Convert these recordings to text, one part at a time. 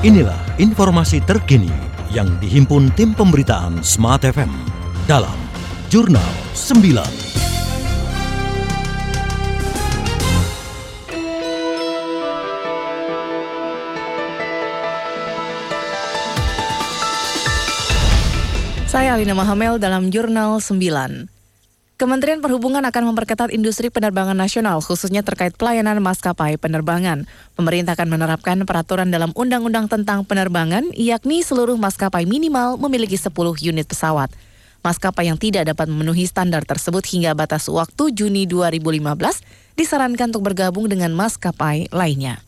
Inilah informasi terkini yang dihimpun tim pemberitaan Smart FM dalam Jurnal 9. Saya Alina Mahamel dalam Jurnal 9. Kementerian Perhubungan akan memperketat industri penerbangan nasional, khususnya terkait pelayanan maskapai penerbangan. Pemerintah akan menerapkan peraturan dalam Undang-Undang tentang penerbangan, yakni seluruh maskapai minimal memiliki 10 unit pesawat. Maskapai yang tidak dapat memenuhi standar tersebut hingga batas waktu Juni 2015 disarankan untuk bergabung dengan maskapai lainnya.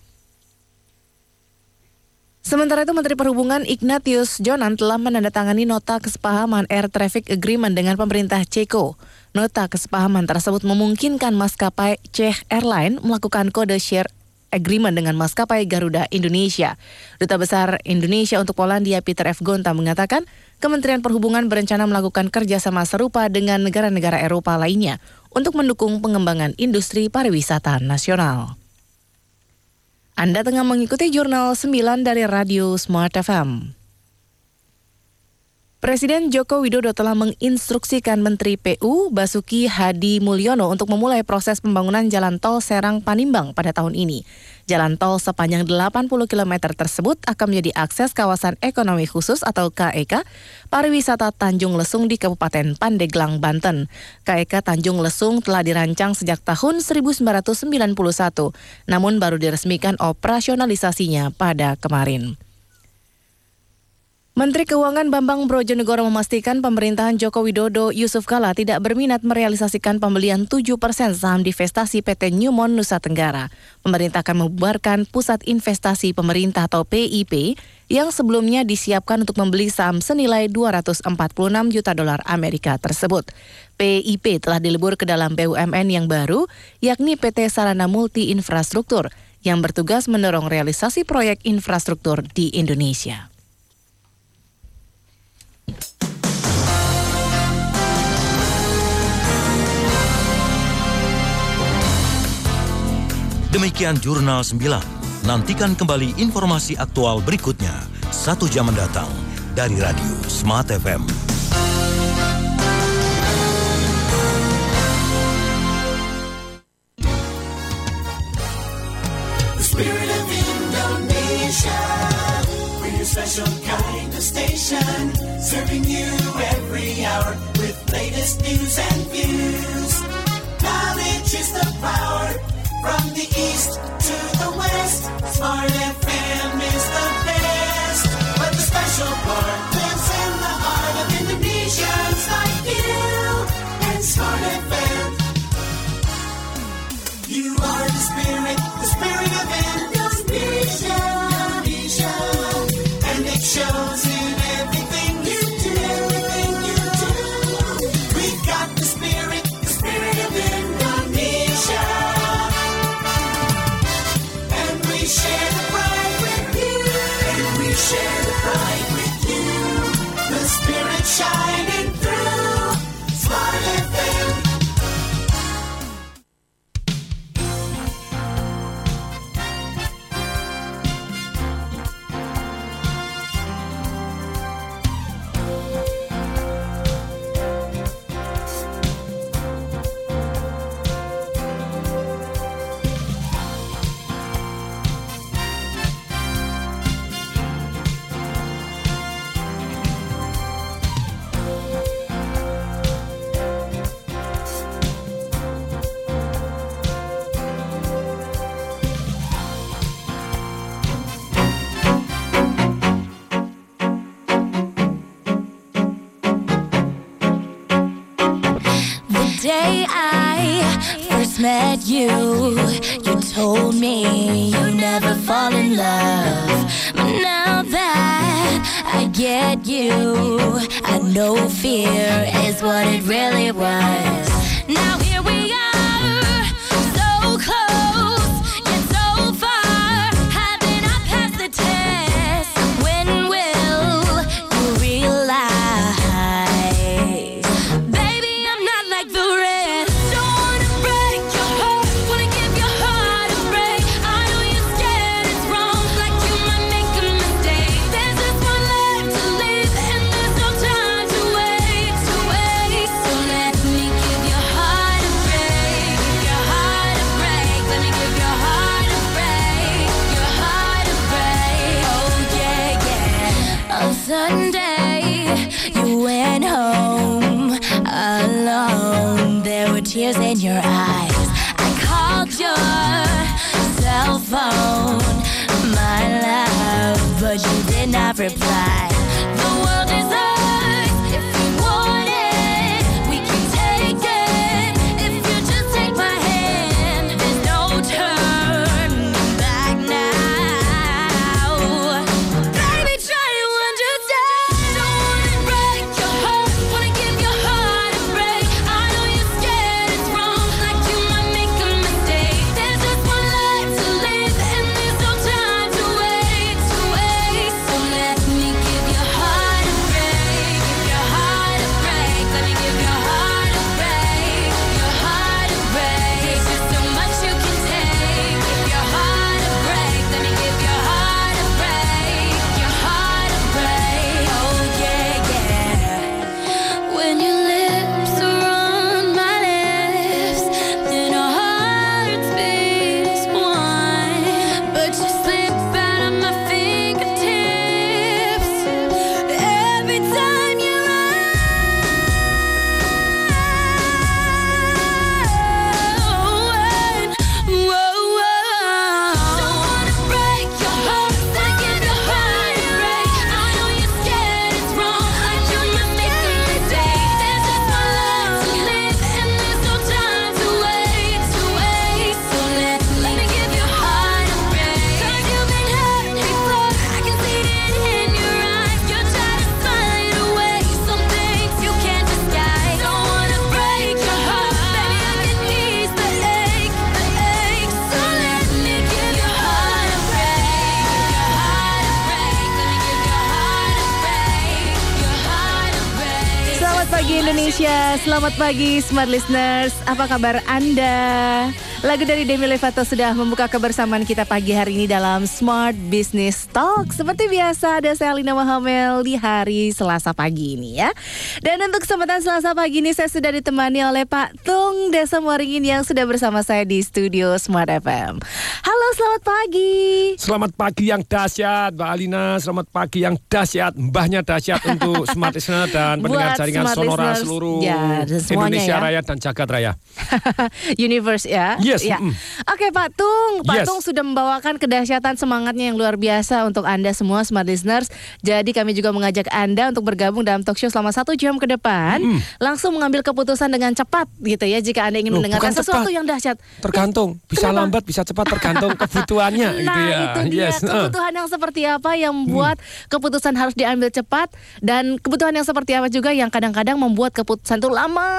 Sementara itu Menteri Perhubungan Ignatius Jonan telah menandatangani nota kesepahaman Air Traffic Agreement dengan pemerintah Ceko. Nota kesepahaman tersebut memungkinkan maskapai Czech Airline melakukan kode share agreement dengan maskapai Garuda Indonesia. Duta Besar Indonesia untuk Polandia Peter F. Gonta mengatakan, Kementerian Perhubungan berencana melakukan kerjasama serupa dengan negara-negara Eropa lainnya untuk mendukung pengembangan industri pariwisata nasional. Anda tengah mengikuti Jurnal 9 dari Radio Smart FM. Presiden Joko Widodo telah menginstruksikan Menteri PU Basuki Hadi Mulyono untuk memulai proses pembangunan jalan tol Serang Panimbang pada tahun ini. Jalan tol sepanjang 80 km tersebut akan menjadi akses kawasan ekonomi khusus atau KEK pariwisata Tanjung Lesung di Kabupaten Pandeglang, Banten. KEK Tanjung Lesung telah dirancang sejak tahun 1991, namun baru diresmikan operasionalisasinya pada kemarin. Menteri Keuangan Bambang Brojonegoro memastikan pemerintahan Joko Widodo Yusuf Kala tidak berminat merealisasikan pembelian 7 persen saham divestasi PT Newmont Nusa Tenggara. Pemerintah akan membubarkan Pusat Investasi Pemerintah atau PIP yang sebelumnya disiapkan untuk membeli saham senilai 246 juta dolar Amerika tersebut. PIP telah dilebur ke dalam BUMN yang baru, yakni PT Sarana Multi Infrastruktur, yang bertugas mendorong realisasi proyek infrastruktur di Indonesia. Demikian Jurnal 9. Nantikan kembali informasi aktual berikutnya satu jam mendatang dari Radio Smart FM. Latest news and views. Knowledge is the power from the east to the west. Smart FM is the best, but the special part lives in the heart of Indonesians like you and Smart FM. You, you told me you never fall in love. But now that I get you, I know fear is what it really was. Selamat pagi Smart Listeners. Apa kabar Anda? Lagu dari Demi Lovato sudah membuka kebersamaan kita pagi hari ini dalam Smart Business Talk. Seperti biasa ada saya Lina Mahamel di hari Selasa pagi ini ya. Dan untuk kesempatan Selasa pagi ini saya sudah ditemani oleh Pak Tung Desa Waringin yang sudah bersama saya di studio Smart FM. Selamat pagi. Selamat pagi yang dahsyat, Mbak Alina. Selamat pagi yang dahsyat, mbahnya dahsyat untuk smart listener dan pendengar jaringan smart sonora listeners, seluruh ya, Indonesia ya. Raya dan Jagat Raya. Universe ya. Yes, Ya. mm. Oke Pak Tung, Pak Yes. Tung sudah membawakan kedahsyatan semangatnya yang luar biasa untuk Anda semua smart listeners. Jadi kami juga mengajak Anda untuk bergabung dalam talk show selama satu jam ke depan. Langsung mengambil keputusan dengan cepat gitu ya jika Anda ingin Loh, mendengarkan sesuatu cepat. yang dahsyat. Tergantung, bisa Kenapa? lambat, bisa cepat, tergantung kebutuhannya Nah gitu ya. itu dia Yes, uh. kebutuhan yang seperti apa yang membuat keputusan harus diambil cepat dan kebutuhan yang seperti apa juga yang kadang-kadang membuat keputusan itu lama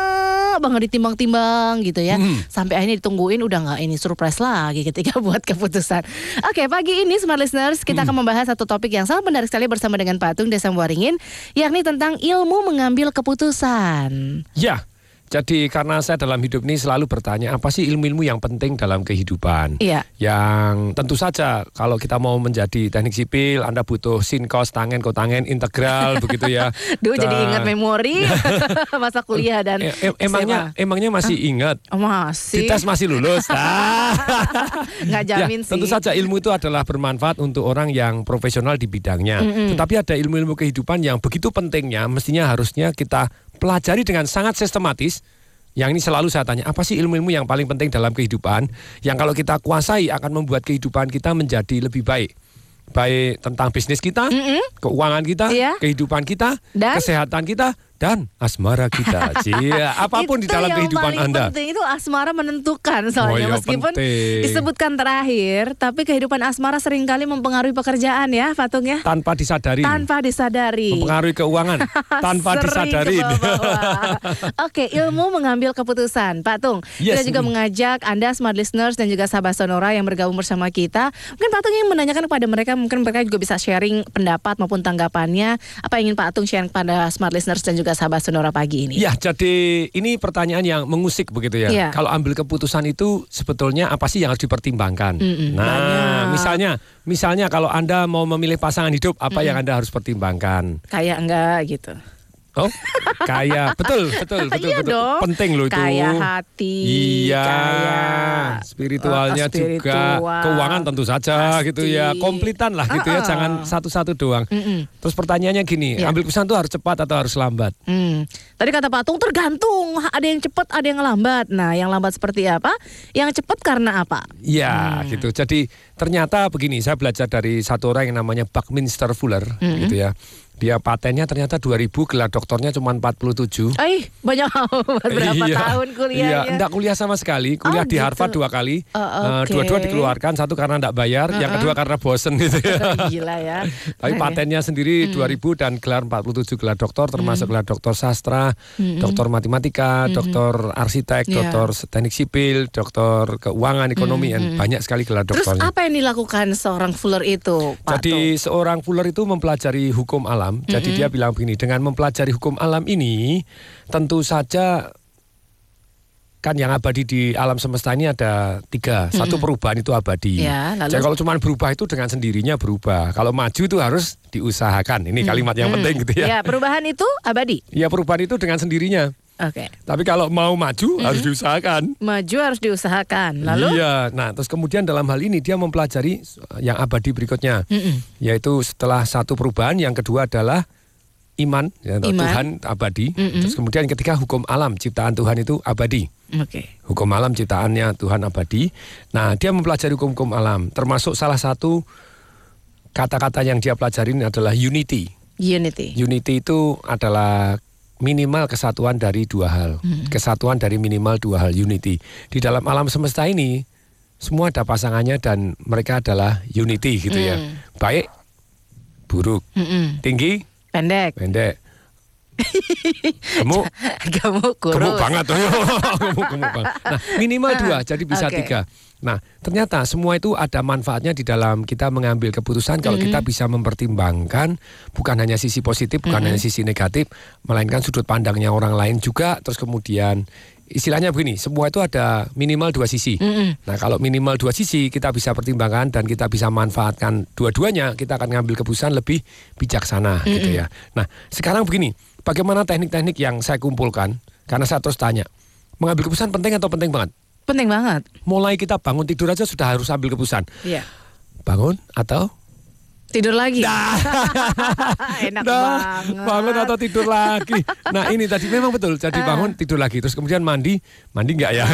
banget ditimbang-timbang gitu ya sampai akhirnya ditungguin udah nggak ini surprise lagi ketika buat keputusan. Oke pagi ini smart listeners kita akan membahas satu topik yang sangat menarik sekali bersama dengan Pak Tung Desa Waringin yakni tentang ilmu mengambil keputusan. Ya, jadi karena saya dalam hidup ini selalu bertanya apa sih ilmu-ilmu yang penting dalam kehidupan. Iya. Yang tentu saja kalau kita mau menjadi teknik sipil, Anda butuh sinkos, tangen, kotangen, integral begitu ya. Duh jadi Dan- ingat memori masa kuliah dan em- emangnya SMA. emangnya masih ingat? Oh, masih Dites masih lulus. Ah. nggak jamin Ya, sih. Tentu saja ilmu itu adalah bermanfaat untuk orang yang profesional di bidangnya. Tetapi ada ilmu-ilmu kehidupan yang begitu pentingnya, mestinya harusnya kita pelajari dengan sangat sistematis. Yang ini selalu saya tanya, apa sih ilmu-ilmu yang paling penting dalam kehidupan? Yang kalau kita kuasai akan membuat kehidupan kita menjadi lebih baik. Baik tentang bisnis kita, keuangan kita, Iya. kehidupan kita, Dan? kesehatan kita, dan asmara kita. Cia, apa pun di Itu dalam yang kehidupan paling Anda. penting itu asmara menentukan soalnya Oh iya, meskipun penting. disebutkan terakhir, tapi kehidupan asmara sering kali mempengaruhi pekerjaan ya, Patung ya. Tanpa disadari. Tanpa disadari. mempengaruhi keuangan tanpa bawah-bawah. Oke, ilmu mengambil keputusan, Pak Tung. Yes. Kita juga mengajak Anda smart listeners dan juga sahabat Sonora yang bergabung bersama kita. Mungkin Pak Tung ingin menanyakan kepada mereka, mungkin mereka juga bisa sharing pendapat maupun tanggapannya. Apa yang ingin Pak Tung share kepada smart listeners dan juga sahabat Sonora pagi ini? Ya, jadi ini pertanyaan yang mengusik begitu ya. Iya. Kalau ambil keputusan itu sebetulnya apa sih yang harus dipertimbangkan? Mm-mm, nah, banyak. misalnya, misalnya kalau Anda mau memilih pasangan hidup, apa yang Anda harus pertimbangkan? Kayak enggak gitu. Oh, kaya. Betul, betul, betul, Iya betul. dong. Penting loh itu. Kaya hati, Iya. kaya, Spiritualnya eh, juga. spiritual. Keuangan tentu saja Pasti. gitu ya. Komplitan lah gitu ya. Ah, ah. Jangan satu-satu doang. Mm-mm. Terus pertanyaannya gini, Iya. ambil keputusan tuh harus cepat atau harus lambat? Hmm. Tadi kata Patung tergantung, ada yang cepat, ada yang lambat. Nah, yang lambat seperti apa? Yang cepat karena apa? Iya Hmm. gitu. Jadi ternyata begini, saya belajar dari satu orang yang namanya Buckminster Fuller Hmm. gitu ya. Dia patennya ternyata 2000, gelar doktornya cuma 47. Eh, banyak amat berapa Iya. tahun kuliahnya? Iya, enggak kuliah sama sekali. Kuliah Oh, di gitu. Harvard dua kali. Oh, Eh, oke. Dua-dua dikeluarkan, satu karena enggak bayar, yang kedua karena bosen gitu ya. Gila ya. Tapi patennya sendiri Hmm. 2000 dan gelar 47 gelar doktor termasuk gelar doktor sastra, doktor matematika, doktor arsitek, Hmm. Iya. doktor teknik sipil, doktor keuangan, ekonomi, dan banyak sekali gelar Hmm, Terus doktornya. apa yang dilakukan seorang Fuller itu, Pak Jadi seorang Fuller itu mempelajari hukum alam. Jadi dia bilang begini, dengan mempelajari hukum alam ini tentu saja kan yang abadi di alam semesta ini ada tiga. Satu perubahan itu abadi. Ya, lalu? Jadi kalau cuma berubah itu dengan sendirinya berubah. Kalau maju itu harus diusahakan. Ini kalimat yang penting gitu Ya, ya. perubahan itu abadi. Ya perubahan itu dengan sendirinya. Oke. Tapi kalau mau maju harus diusahakan. Maju harus diusahakan. Lalu Iya, nah terus kemudian dalam hal ini dia mempelajari yang abadi berikutnya, Mm-mm. yaitu setelah satu perubahan, yang kedua adalah iman, ya, Iman. Tuhan abadi. Mm-mm. Terus kemudian yang ketiga hukum alam ciptaan Tuhan itu abadi. Oke. Hukum alam ciptaannya Tuhan abadi. Nah dia mempelajari hukum-hukum alam, termasuk salah satu kata-kata yang dia pelajarin adalah unity. Unity. Unity itu adalah minimal kesatuan dari dua hal. Kesatuan dari minimal dua hal unity. Di dalam alam semesta ini semua ada pasangannya dan mereka adalah unity gitu ya. Baik, buruk, Mm-mm. tinggi, Pendek. pendek. Gemuk, Gemuk kurus. gemuk banget. gemuk, gemuk banget. Nah, minimal dua, jadi bisa Oke. tiga. Nah, ternyata semua itu ada manfaatnya di dalam kita mengambil keputusan kalau kita bisa mempertimbangkan bukan hanya sisi positif, bukan hanya sisi negatif, melainkan sudut pandangnya orang lain juga. Terus kemudian istilahnya begini, semua itu ada minimal dua sisi. Nah, kalau minimal dua sisi kita bisa pertimbangkan dan kita bisa manfaatkan dua-duanya, kita akan ngambil keputusan lebih bijaksana gitu ya. Nah, sekarang begini, bagaimana teknik-teknik yang saya kumpulkan? Karena saya terus tanya, mengambil keputusan penting atau penting banget? Penting banget. mulai kita bangun tidur aja sudah harus ambil keputusan. Iya. Bangun atau Tidur lagi. Enak Nah, banget. bangun atau tidur lagi. Nah ini tadi memang betul. Jadi bangun tidur lagi. Terus kemudian mandi, mandi enggak ya?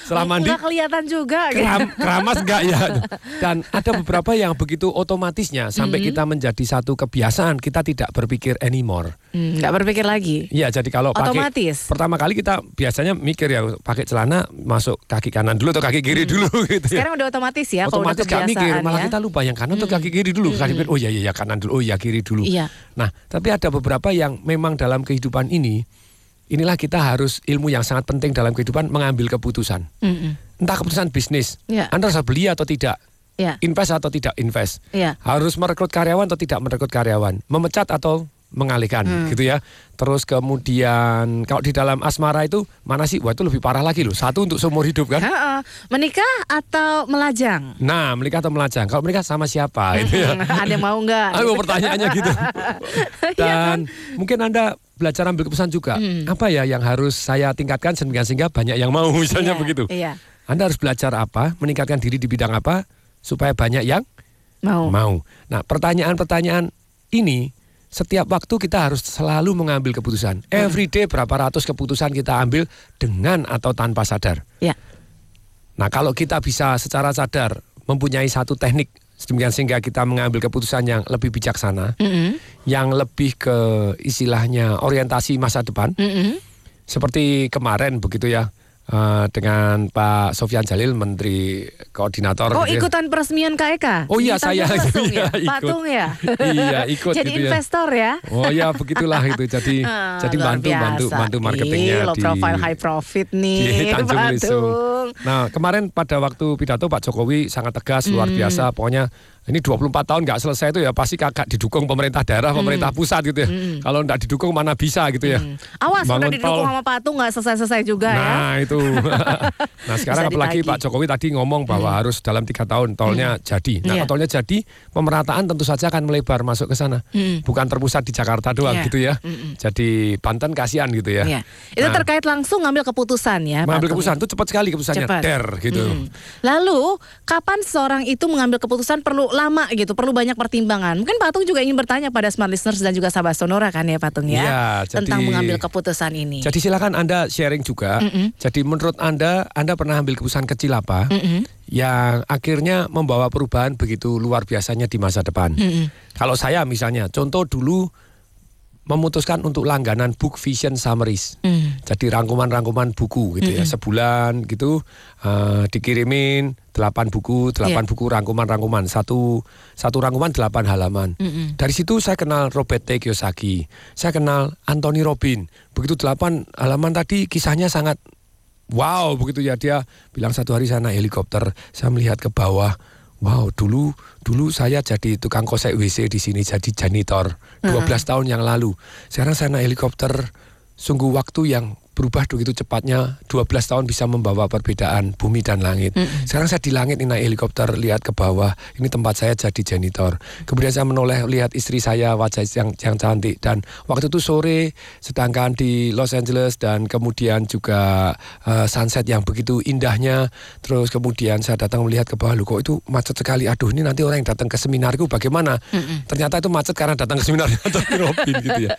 Setelah mandi Nggak kelihatan juga. keram, keramas enggak ya? Dan ada beberapa yang begitu otomatisnya sampai kita menjadi satu kebiasaan kita tidak berpikir anymore. Hmm, Nggak berpikir lagi. Iya, jadi kalau pakai Otomatis. pertama kali kita biasanya mikir ya pakai celana masuk kaki kanan dulu atau kaki kiri dulu gitu ya. Sekarang udah otomatis ya. kalau udah otomatis gak mikir kebiasaan malah ya. kita lupa yang kanan atau kaki kiri dulu Kaki oh iya iya ya, kanan dulu oh iya kiri dulu Iya. nah tapi ada beberapa yang memang dalam kehidupan ini inilah kita harus ilmu yang sangat penting dalam kehidupan mengambil keputusan Mm-mm. entah keputusan bisnis Iya. anda harus beli atau tidak Iya. invest atau tidak invest Iya. harus merekrut karyawan atau tidak merekrut karyawan memecat atau mengalihkan Hmm. gitu ya terus kemudian kalau di dalam asmara itu mana sih wah itu lebih parah lagi loh satu untuk seumur hidup kan Ha-ha. Menikah atau melajang? Nah, menikah atau melajang? Kalau menikah sama siapa? Itu ya. Ada yang mau nggak? Aduh, pertanyaannya gitu. Iya Dan mungkin Anda belajar ambil keputusan juga. Apa ya yang harus saya tingkatkan sehingga sehingga banyak yang mau misalnya Iya, begitu. Iya. Anda harus belajar apa, meningkatkan diri di bidang apa supaya banyak yang Mau. mau. Nah, pertanyaan-pertanyaan ini setiap waktu kita harus selalu mengambil keputusan. Every day berapa ratus keputusan kita ambil dengan atau tanpa sadar. Ya. Nah, kalau kita bisa secara sadar mempunyai satu teknik sedemikian sehingga kita mengambil keputusan yang lebih bijaksana, Mm-mm. yang lebih ke istilahnya orientasi masa depan, Mm-mm. seperti kemarin begitu ya eh, dengan Pak Sofyan Jalil, Menteri Koordinator. Oh gitu ya. ikutan peresmian KEK? Oh iya, Di saya Lesung iya, ya? ikut. Patung ya? Iya, ikut Jadi gitu ya. investor ya? Oh ya begitulah itu jadi Ah, jadi bantu bantu biasa. bantu marketingnya Ih, low di profile high profit nih di Tanjung Lesung. Nah kemarin pada waktu pidato Pak Jokowi sangat tegas luar Hmm. biasa pokoknya ini 24 tahun nggak selesai itu ya pasti kakak didukung pemerintah daerah, pemerintah pusat gitu ya. Kalau nggak didukung mana bisa gitu ya. Awas udah Bangun didukung tol. sama patung nggak selesai-selesai juga ya. Nah itu. nah sekarang Bisa apalagi. Pak Jokowi tadi ngomong bahwa harus dalam tiga tahun tolnya jadi. Nah kalau tolnya jadi pemerataan tentu saja akan melebar masuk ke sana. Bukan terpusat di Jakarta doang Iya. gitu ya. Jadi Banten kasihan gitu ya. Iya. Itu Nah, terkait langsung ngambil keputusan ya. mengambil Patung. keputusan itu cepat sekali keputusannya Cepat. der gitu. Mm. Lalu kapan seorang itu mengambil keputusan perlu lama gitu, perlu banyak pertimbangan. Mungkin Patung juga ingin bertanya pada smart listeners dan juga sahabat Sonora kan ya Patung ya, tentang jadi- mengambil keputusan ini. Jadi silakan Anda sharing juga. Jadi menurut Anda, Anda pernah ambil keputusan kecil apa yang akhirnya membawa perubahan begitu luar biasanya di masa depan? Kalau saya misalnya, contoh dulu memutuskan untuk langganan book vision summaries. Jadi rangkuman-rangkuman buku gitu ya, sebulan gitu eh, dikirimin 8 buku, 8 Iya. buku rangkuman-rangkuman, satu satu rangkuman 8 halaman. Dari situ saya kenal Robert T. Kiyosaki, saya kenal Anthony Robin. Begitu 8 halaman tadi kisahnya sangat wow begitu ya dia bilang satu hari saya naik helikopter, saya melihat ke bawah. Wow, dulu dulu saya jadi tukang kosek WC di sini jadi janitor 12 tahun yang lalu. Sekarang saya naik helikopter sungguh waktu yang berubah begitu cepatnya 12 tahun bisa membawa perbedaan bumi dan langit. Sekarang saya di langit ini naik helikopter lihat ke bawah. Ini tempat saya jadi janitor. Kemudian saya menoleh lihat istri saya wajah yang yang cantik dan waktu itu sore sedangkan di Los Angeles dan kemudian juga eh, sunset yang begitu indahnya. Terus kemudian saya datang melihat ke bawah lu kok itu macet sekali. Aduh ini nanti orang yang datang ke seminarku bagaimana? Ternyata itu macet karena datang ke Anthony Robin gitu ya.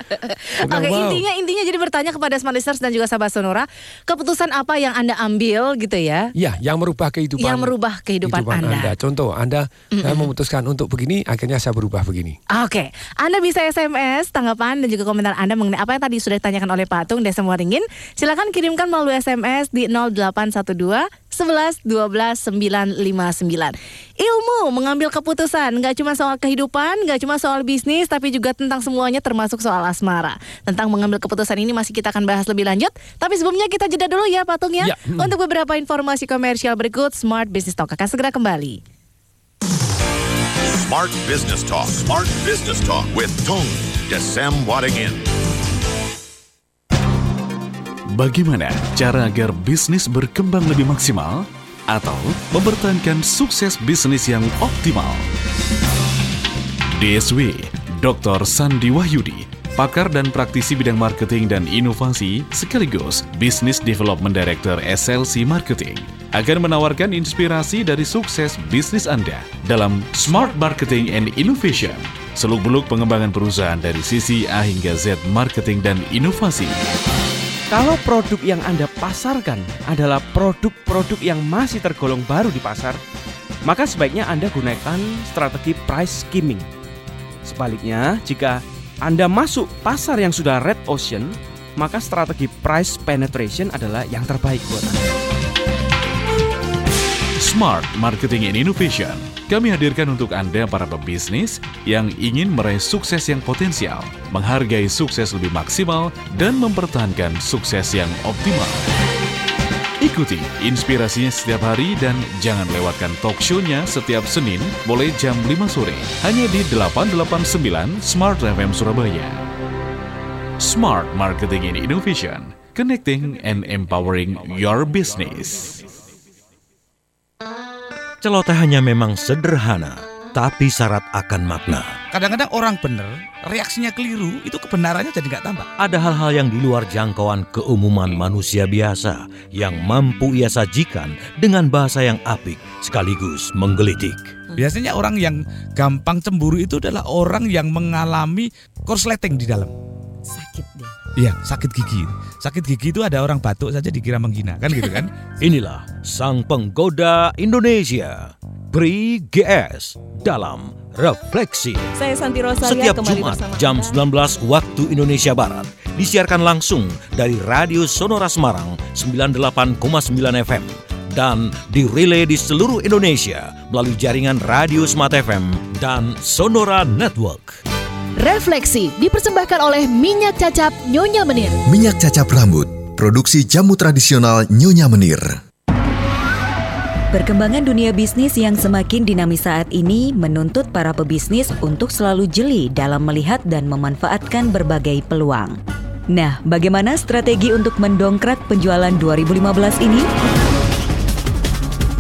Oke, "Wow." intinya intinya jadi bertanya kepada smart listeners dan juga sahabat Sonora, keputusan apa yang Anda ambil gitu ya? Ya, yang merubah kehidupan. Yang merubah kehidupan Anda. Contoh, Anda saya memutuskan untuk begini, akhirnya saya berubah begini. Oke, Anda bisa SMS tanggapan dan juga komentar Anda mengenai apa yang tadi sudah ditanyakan oleh Pak Tung Desa Waringin. Silakan kirimkan melalui SMS di 0812 11 12 959. Ilmu mengambil keputusan nggak cuma soal kehidupan, nggak cuma soal bisnis, tapi juga tentang semuanya termasuk soal asmara. Tentang mengambil keputusan ini masih kita akan bahas lebih lanjut. Tapi sebelumnya kita jeda dulu ya Pak Tung ya. Ya, hmm. Untuk beberapa informasi komersial berikut, Smart Business Talk akan segera kembali. Smart Business Talk. Smart Business Talk with Tung Desem Wadingin. Bagaimana cara agar bisnis berkembang lebih maksimal atau mempertahankan sukses bisnis yang optimal? DSW Dr. Sandi Wahyudi, pakar dan praktisi bidang marketing dan inovasi sekaligus Business Development Director SLC Marketing akan menawarkan inspirasi dari sukses bisnis Anda dalam Smart Marketing and Innovation. Seluk-beluk pengembangan perusahaan dari sisi A hingga Z marketing dan inovasi. Kalau produk yang Anda pasarkan adalah produk-produk yang masih tergolong baru di pasar, maka sebaiknya Anda gunakan strategi price skimming. Sebaliknya, jika Anda masuk pasar yang sudah red ocean, maka strategi price penetration adalah yang terbaik buat Anda. Smart Marketing and Innovation. Kami hadirkan untuk Anda para pebisnis yang ingin meraih sukses yang potensial, menghargai sukses lebih maksimal, dan mempertahankan sukses yang optimal. Ikuti inspirasinya setiap hari dan jangan lewatkan talk show-nya setiap Senin mulai jam 5 sore hanya di 889 Smart FM Surabaya. Smart Marketing and Innovation, connecting and empowering your business. Celotehannya memang sederhana, tapi syarat akan makna. Kadang-kadang orang bener, reaksinya keliru, itu kebenarannya jadi nggak tambah. Ada hal-hal yang di luar jangkauan keumuman manusia biasa yang mampu ia sajikan dengan bahasa yang apik sekaligus menggelitik. Biasanya orang yang gampang cemburu itu adalah orang yang mengalami korsleting di dalam. Sakit deh. Iya, sakit gigi. Sakit gigi itu ada orang batuk saja dikira menghina, kan gitu kan? Inilah sang penggoda Indonesia, Pri GS dalam Refleksi. Saya Santi Rosalia Setiap Jumat bersama jam Anda. 19 waktu Indonesia Barat disiarkan langsung dari Radio Sonora Semarang 98,9 FM dan dirilai di seluruh Indonesia melalui jaringan Radio Smart FM dan Sonora Network. Refleksi dipersembahkan oleh Minyak Cacap Nyonya Menir. Minyak cacap rambut, produksi jamu tradisional Nyonya Menir. Perkembangan dunia bisnis yang semakin dinamis saat ini menuntut para pebisnis untuk selalu jeli dalam melihat dan memanfaatkan berbagai peluang. Nah, bagaimana strategi untuk mendongkrak penjualan 2015 ini?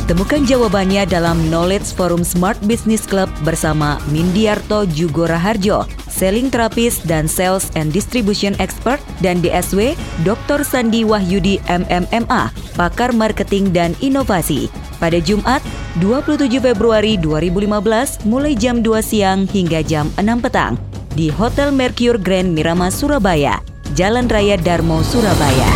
Temukan jawabannya dalam Knowledge Forum Smart Business Club bersama Mindiarto Jugora Harjo, Selling Therapist dan Sales and Distribution Expert, dan DSW Dr. Sandi Wahyudi MMMA, pakar marketing dan inovasi. Pada Jumat, 27 Februari 2015 mulai jam 2 siang hingga jam 6 petang di Hotel Mercure Grand Mirama Surabaya, Jalan Raya Darmo Surabaya.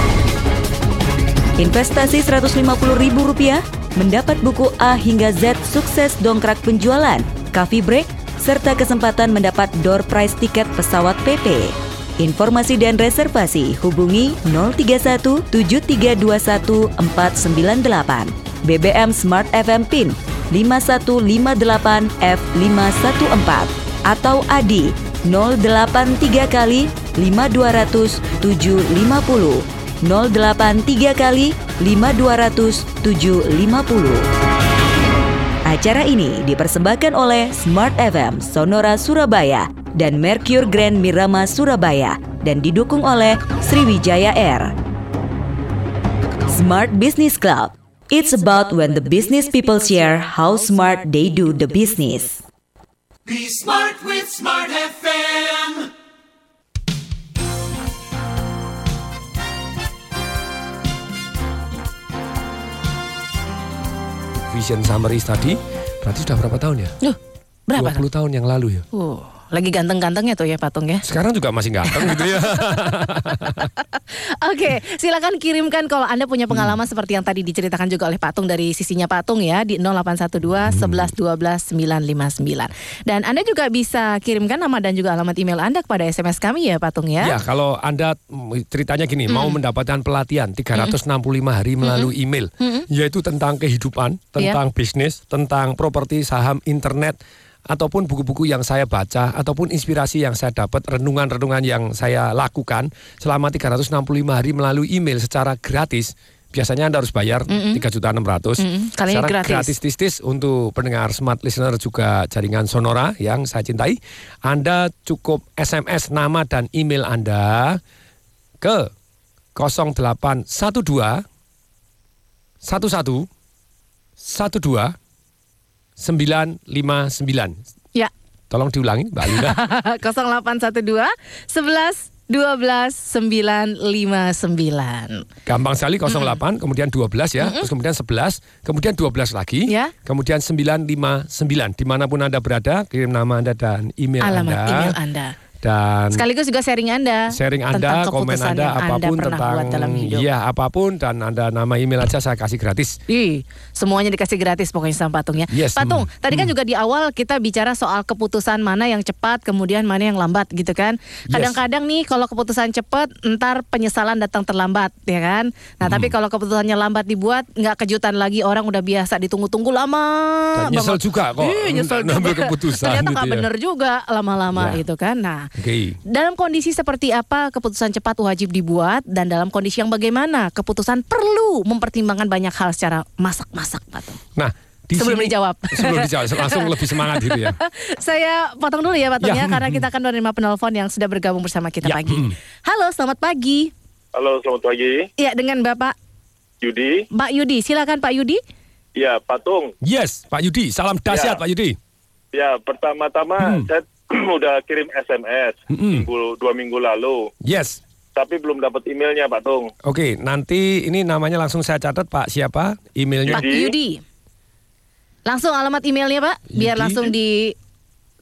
Investasi Rp150.000 mendapat buku A hingga Z sukses dongkrak penjualan, coffee break, serta kesempatan mendapat door prize tiket pesawat PP. Informasi dan reservasi hubungi 031 7321 498. BBM Smart FM PIN 5158 F514 atau ADI 083 kali 5200 750 083 kali 5200 750. Acara ini dipersembahkan oleh Smart FM Sonora Surabaya dan Mercure Grand Mirama Surabaya dan didukung oleh Sriwijaya Air. Smart Business Club. It's about when the business people share how smart they do the business. Be smart with Smart FM. Vision Summaries tadi berarti sudah berapa tahun ya? Loh, berapa? 20 tahun yang lalu ya. Uh, lagi ganteng-gantengnya tuh ya patung ya. Sekarang juga masih ganteng gitu ya. Oke, silakan kirimkan kalau Anda punya pengalaman seperti yang tadi diceritakan juga oleh Patung dari sisinya Patung ya di 0812 11 12 959. Dan Anda juga bisa kirimkan nama dan juga alamat email Anda kepada SMS kami ya Patung ya. Ya, kalau Anda mm, ceritanya gini, mau mendapatkan pelatihan 365 hari melalui email, yaitu tentang kehidupan, tentang bisnis, tentang properti, saham, internet, ataupun buku-buku yang saya baca, ataupun inspirasi yang saya dapat, renungan-renungan yang saya lakukan selama 365 hari melalui email secara gratis. Biasanya Anda harus bayar tiga juta enam ratus. Sekarang gratis. gratis tistis untuk pendengar smart listener juga jaringan Sonora yang saya cintai. Anda cukup SMS nama dan email Anda ke 0812 11 12 959. Ya. Tolong diulangi Mbak Linda. 0812 11 12 959. Gampang sekali 08, kemudian 12 ya, terus kemudian 11, kemudian 12 lagi, Ya. kemudian 959. Di mana pun Anda berada, kirim nama Anda dan email Alamat Anda. email Anda. Dan Sekaligus juga sharing Anda. sharing tentang Anda, komen Anda, apa pun Anda tentang buat dalam hidup. Iya, apa pun dan Anda nama email aja saya kasih gratis. Ih, semuanya dikasih gratis pokoknya sama Patung ya. Yes, Patung, mm, tadi kan juga di awal kita bicara soal keputusan mana yang cepat, kemudian mana yang lambat gitu kan. Yes. Kadang-kadang nih kalau keputusan cepat, ntar penyesalan datang terlambat ya kan. Nah tapi kalau keputusannya lambat dibuat, nggak kejutan lagi orang udah biasa ditunggu-tunggu lama. Dan nyesel banget. juga kok Ih, nyesel juga. keputusan Ternyata gitu nggak ya. bener juga lama-lama Ya. gitu kan. Nah Oke. dalam kondisi seperti apa keputusan cepat wajib dibuat dan dalam kondisi yang bagaimana keputusan perlu mempertimbangkan banyak hal secara masak-masak Patung. Nah, di Sebelum sini- dijawab. Sebelum dijawab, langsung lebih semangat gitu ya. Saya potong dulu ya Patung ya, Ya, karena hmm, kita akan menerima penelpon yang sudah bergabung bersama kita Ya, pagi. hmm. Halo, selamat pagi. Halo, selamat pagi. Ya, dengan Bapak Yudi. Pak Yudi. Silakan Pak Yudi. Ya, Patung. Yes, Pak Yudi, salam dahsyat Ya. Pak Yudi. Ya, pertama-tama saya udah kirim SMS Hmm. minggu, dua minggu lalu, Yes. tapi belum dapat emailnya, Pak Tung. Oke, nanti ini namanya langsung saya catat Pak siapa emailnya. Pak Yudi. Langsung alamat emailnya Pak, biar Yudi. langsung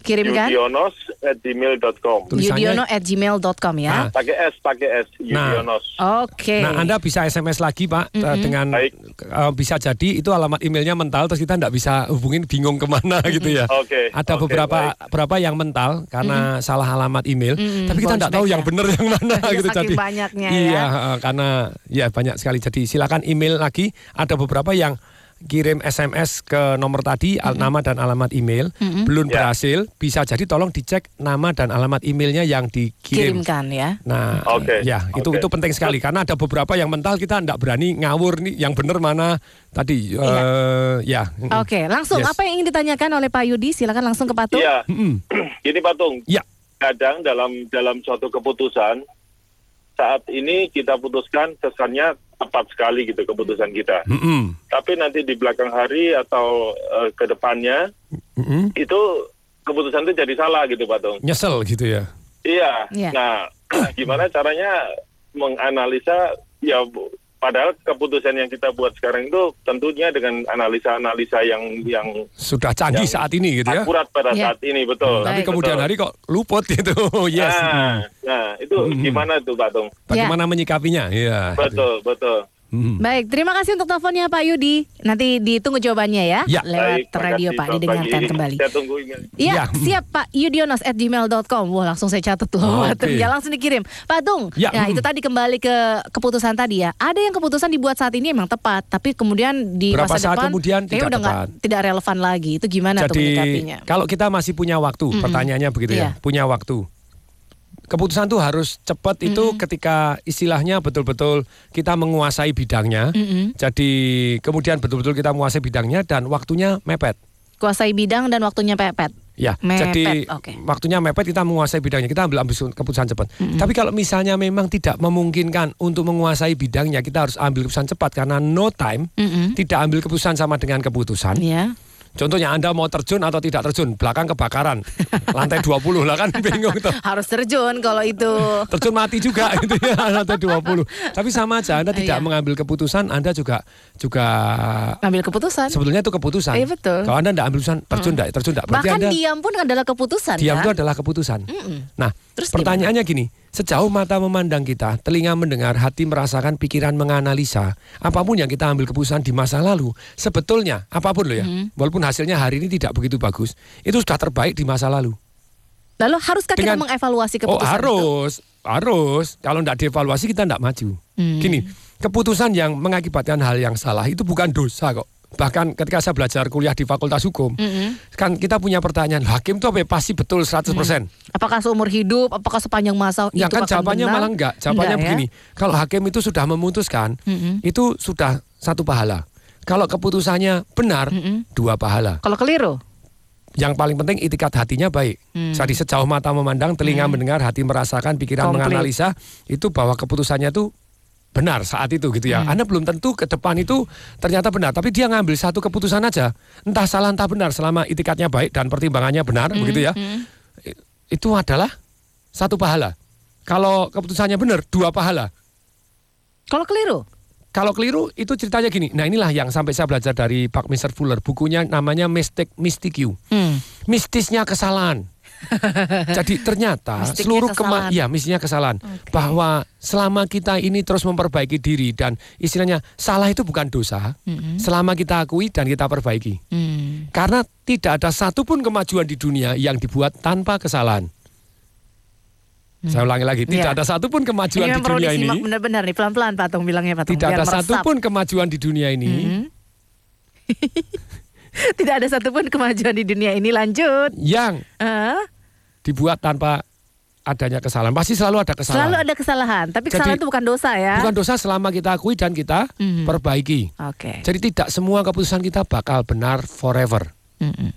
dikirimkan. Yudionos at gmail.com. Yudiono at gmail.com ya. Pakai S, pakai S. Yudionos. Oke. Nah, Anda bisa SMS lagi Pak eh, dengan eh, bisa jadi itu alamat emailnya mental terus kita nggak bisa hubungin bingung ke mana gitu ya. Oke, Ada oke, beberapa berapa yang mental karena salah alamat email, Mm-mm, tapi kita nggak tahu back yang ya. benar yang mana Ya, gitu jadi. banyaknya iya, ya. karena ya banyak sekali. Jadi silakan email lagi. Ada beberapa yang kirim SMS ke nomor tadi al- nama dan alamat email Mm-mm. belum Ya. berhasil, bisa jadi tolong dicek nama dan alamat emailnya yang dikirim. Kirimkan ya. Nah, Oke. ya itu Oke. itu penting sekali karena ada beberapa yang mental kita tidak berani ngawur nih yang benar mana tadi eh, ya. mm-mm. Oke, langsung Yes. apa yang ingin ditanyakan oleh Pak Yudi? Silakan langsung ke Patung. Iya, Mm-mm. gini Pak Tung. Ya. Kadang dalam dalam suatu keputusan saat ini kita putuskan kesannya tepat sekali gitu keputusan kita. Mm-mm. Tapi nanti di belakang hari atau eh, ke depannya Mm-mm. itu keputusan itu jadi salah gitu Pak Tung. Nyesel gitu ya. Iya. Iya. Nah, gimana caranya menganalisa ya bu- padahal keputusan yang kita buat sekarang itu tentunya dengan analisa-analisa yang yang Sudah canggih Yang saat ini gitu ya. akurat pada Iya. saat ini betul. Tapi Baik. kemudian Betul. hari kok luput gitu. yes. Nah, nah itu Mm-mm. gimana tuh Pak Tung? Bagaimana menyikapinya? Iya. Betul, betul. Mm. Baik, terima kasih untuk teleponnya Pak Yudi. Nanti ditunggu jawabannya ya, Ya. lewat Baik, radio makasih, Pak, didengarkan pagi. kembali. Saya tunggu email. Iya, Ya. siap Pak Yudionos at gmail.com. Wah langsung saya catat loh. Oke. Patung. Ya langsung dikirim. Pak Tung, Ya, ya, hmm. itu tadi kembali ke keputusan tadi ya. Ada yang keputusan dibuat saat ini emang tepat, tapi kemudian di Berapa masa saat depan kemudian tidak udah tepat. tidak relevan lagi. Itu gimana tuh Jadi menyikapinya? kalau kita masih punya waktu, Mm-mm. pertanyaannya begitu Iya. ya, punya waktu. Keputusan tuh harus cepat itu ketika istilahnya betul-betul kita menguasai bidangnya. Mm-mm. Jadi kemudian betul-betul kita menguasai bidangnya dan waktunya mepet. Kuasai bidang dan waktunya pepet. Ya, Mepet, jadi oke. waktunya mepet kita menguasai bidangnya, kita ambil ambil keputusan cepat. Tapi kalau misalnya memang tidak memungkinkan untuk menguasai bidangnya, kita harus ambil keputusan cepat karena no time. Mm-mm. Tidak ambil keputusan sama dengan keputusan. Ya. Contohnya Anda mau terjun atau tidak terjun, belakang kebakaran, lantai 20 lah kan bingung tuh. Harus terjun kalau itu. Terjun mati juga gitu ya lantai 20. Tapi sama aja Anda tidak Iya. mengambil keputusan, Anda juga juga Ambil keputusan. sebetulnya itu keputusan. Iya, betul. Kalau Anda tidak ambil keputusan, terjun tidak, terjun tidak. Bahkan Anda diam pun adalah keputusan diam kan? itu adalah keputusan. Mm-mm. Nah, Terus pertanyaannya gini, sejauh mata memandang kita, telinga mendengar, hati merasakan, pikiran menganalisa, apa pun yang kita ambil keputusan di masa lalu, sebetulnya apa pun loh ya, Mm-hmm. walaupun hasilnya hari ini tidak begitu bagus, itu sudah terbaik di masa lalu. Lalu haruskah kita Dengan- mengevaluasi Oh keputusan itu? harus, harus. Kalau tidak dievaluasi kita tidak maju. Hmm. Gini, keputusan yang mengakibatkan hal yang salah itu bukan dosa kok. Bahkan ketika saya belajar kuliah di Fakultas Hukum, Mm-mm. kan kita punya pertanyaan, hakim itu apa ya? pasti betul 100%. Apakah seumur hidup? Apakah sepanjang masa Ya itu kan jawabannya benar? malah enggak. Jawabannya Enggak ya? begini. Kalau hakim itu sudah memutuskan, Mm-mm. itu sudah satu pahala. Kalau keputusannya benar, Mm-mm. dua pahala. Kalau keliru? Yang paling penting itikat hatinya baik. Hmm. Jadi sejauh mata memandang, telinga mendengar, hati merasakan, pikiran Komplit. menganalisa, itu bahwa keputusannya itu benar saat itu gitu Hmm. ya. Anda belum tentu ke depan itu ternyata benar, tapi dia ngambil satu keputusan aja, entah salah entah benar selama itikatnya baik dan pertimbangannya benar Hmm, begitu ya. I- Itu adalah satu pahala. Kalau keputusannya benar, dua pahala. Kalau keliru? Kalau keliru itu ceritanya gini. Nah inilah yang sampai saya belajar dari Pak Mr. Fuller. Bukunya namanya Mystic Mystic You. Hmm. Mistisnya kesalahan. Jadi ternyata Mistiknya seluruh kesalahan. kema ya mistisnya kesalahan bahwa selama kita ini terus memperbaiki diri dan istilahnya salah itu bukan dosa selama kita akui dan kita perbaiki. Hmm. Karena tidak ada satupun kemajuan di dunia yang dibuat tanpa kesalahan. Saya ulangi lagi, tidak Iya. ada satupun kemajuan Ini di dunia ini. benar-benar nih pelan-pelan Patung bilangnya Patung. Tidak biar ada meresap. satupun kemajuan di dunia ini Mhm. Tidak ada satupun kemajuan di dunia ini lanjut. yang Ah, dibuat tanpa adanya kesalahan. Pasti selalu ada kesalahan. selalu ada kesalahan, tapi Jadi, kesalahan itu bukan dosa ya. Bukan dosa selama kita akui dan kita Mhm. perbaiki. Oke. Jadi tidak semua keputusan kita bakal benar forever. Mm-mm.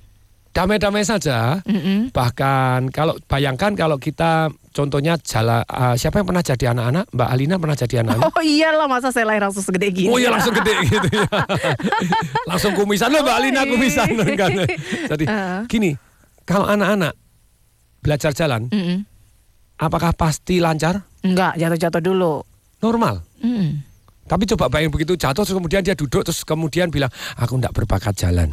Damai-damai saja. Mm-mm. Bahkan kalau bayangkan kalau kita contohnya jala ah, siapa yang pernah jadi anak-anak? Mbak Alina pernah jadi anak-anak? Oh iyalah masa saya lahir langsung segede gini. Oh iya langsung gede gitu ya. langsung kumisan loh Mbak Alina kumisan kan. Jadi Ah. gini, kalau anak-anak belajar jalan, Mm-mm. apakah pasti lancar? Enggak, jatuh-jatuh dulu. Normal. Mm. Tapi coba bayangin begitu jatuh terus kemudian dia duduk terus kemudian bilang aku enggak berbakat jalan.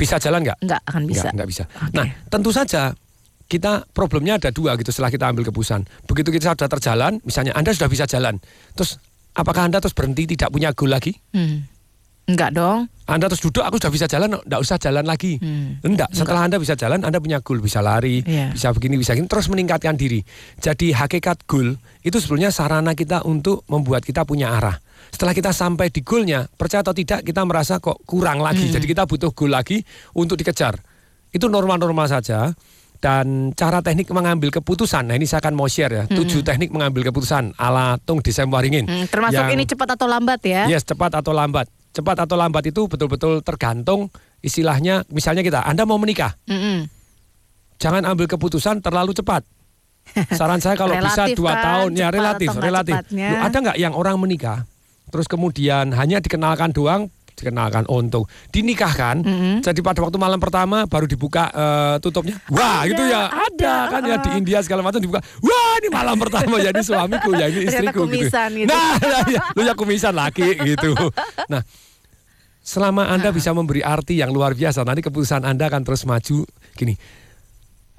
Bisa jalan nggak? Enggak akan bisa. Enggak, enggak bisa. Nah, tentu saja kita problemnya ada dua gitu setelah kita ambil keputusan. Begitu kita sudah terjalan, misalnya Anda sudah bisa jalan, terus apakah Anda terus berhenti tidak punya goal lagi? Hmm. Enggak dong. Anda terus duduk, aku sudah bisa jalan, enggak usah jalan lagi. Enggak, setelah Anda bisa jalan, Anda punya goal, bisa lari, Iya. bisa begini, bisa gini, terus meningkatkan diri. Jadi hakikat goal itu sebenarnya sarana kita untuk membuat kita punya arah. Setelah kita sampai di goalnya, percaya atau tidak, kita merasa kok kurang lagi. Jadi kita butuh goal lagi untuk dikejar. Itu normal-normal saja. Dan cara teknik mengambil keputusan, nah ini saya akan mau share ya, tujuh teknik mengambil keputusan ala Tung Desem Waringin. Hmm, termasuk Yang- ini cepat atau lambat ya. Yes, cepat atau lambat. Cepat atau lambat itu betul-betul tergantung istilahnya misalnya kita Anda mau menikah, Mm-mm. jangan ambil keputusan terlalu cepat. Saran saya kalau bisa dua kan, tahun ya relatif, relatif. Loh, ada nggak yang orang menikah terus kemudian hanya dikenalkan doang dikenalkan untung. Dinikahkan jadi pada waktu malam pertama baru dibuka eh, tutupnya. Wah Ada, itu ya? Ada, kan ya di India segala macam dibuka. Wah ini malam pertama jadi suamiku ya ini istriku gitu. gitu. nah ya, lu ya kumisan laki gitu. Nah selama Anda bisa memberi arti yang luar biasa, nanti keputusan Anda akan terus maju. Gini,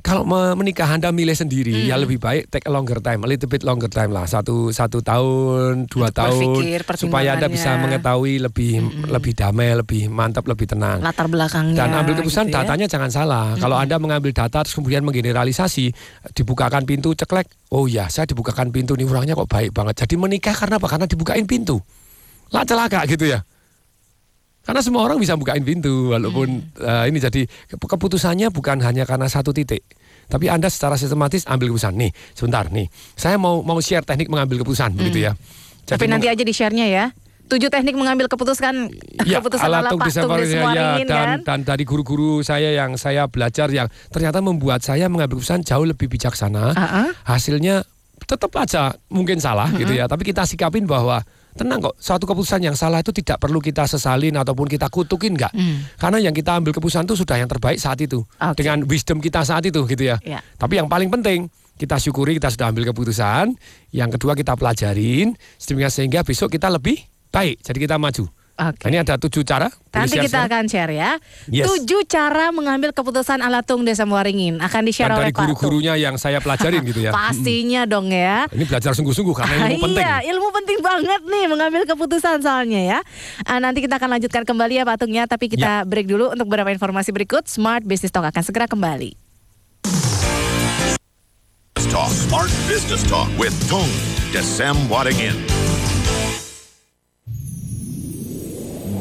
kalau me- menikah Anda milih sendiri, ya lebih baik take a longer time, a little bit longer time lah, satu satu tahun, dua Untuk tahun, berpikir supaya Anda bisa mengetahui lebih lebih damai, lebih mantap, lebih tenang. Latar belakangnya. Dan ambil keputusan gitu ya. datanya jangan salah. Kalau Anda mengambil data terus kemudian menggeneralisasi, dibukakan pintu ceklek, oh ya saya dibukakan pintu nih orangnya kok baik banget. Jadi menikah karena apa? Karena dibukain pintu. Lah celaka gitu ya. Karena semua orang bisa bukain pintu walaupun eh, ini jadi ke- keputusannya bukan hanya karena satu titik. Tapi Anda secara sistematis ambil keputusan. Nih, sebentar nih. Saya mau mau share teknik mengambil keputusan begitu ya. Tapi Jadi nanti aja di share-nya ya. Tujuh teknik mengambil keputusan Ya, keputusan ala ala Pak Tung ya, Waringin dan, kan. dan dari guru-guru saya yang saya belajar yang ternyata membuat saya mengambil keputusan jauh lebih bijaksana. Uh-uh. Hasilnya tetap aja mungkin salah gitu ya, tapi kita sikapin bahwa tenang kok, suatu keputusan yang salah itu tidak perlu kita sesalin ataupun kita kutukin enggak. Karena yang kita ambil keputusan itu sudah yang terbaik saat itu. Oke. Dengan wisdom kita saat itu gitu ya. Ya. Tapi yang paling penting kita syukuri kita sudah ambil keputusan. Yang kedua kita pelajarin sehingga sehingga besok kita lebih baik. Jadi kita maju. Oke. Nah, ini ada tujuh cara. Nanti share kita sekarang? akan share ya. Yes. Tujuh cara mengambil keputusan ala Tung Desem Waringin akan di-share Dan oleh dari guru-gurunya yang saya pelajarin gitu ya. Pastinya dong ya. Ini belajar sungguh-sungguh karena ilmu penting. Iya, ilmu penting banget nih mengambil keputusan soalnya ya. Ah, nanti kita akan lanjutkan kembali ya Pak Tung ya, tapi kita break dulu untuk beberapa informasi berikut. Smart Business Talk akan segera kembali. Talk Smart Business Talk with Tung Desem Waddingin.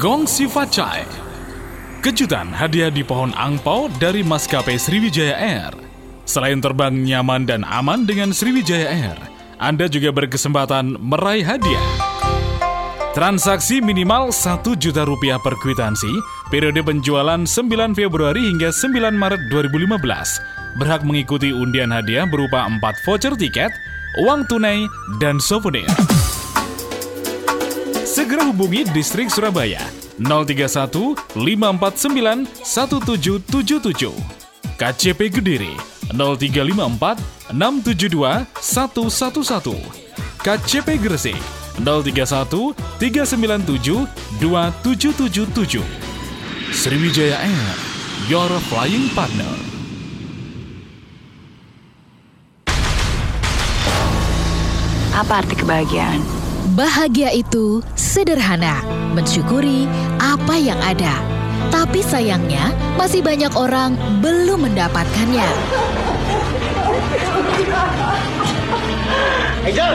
Gong Sifat Chai. Kejutan hadiah di pohon angpau dari maskapai Sriwijaya Air. Selain terbang nyaman dan aman dengan Sriwijaya Air, Anda juga berkesempatan meraih hadiah. Transaksi minimal 1 juta rupiah per kwitansi, periode penjualan 9 Februari hingga 9 Maret 2015, berhak mengikuti undian hadiah berupa 4 voucher tiket, uang tunai, dan souvenir. Segera hubungi Distrik Surabaya 031 549 1777. KCP Kediri 0354 672 111. KCP Gresik 031 397 2777. Sriwijaya Air, your flying partner. Apa arti kebahagiaan? Bahagia itu sederhana, mensyukuri apa yang ada. Tapi sayangnya, masih banyak orang belum mendapatkannya. Angel!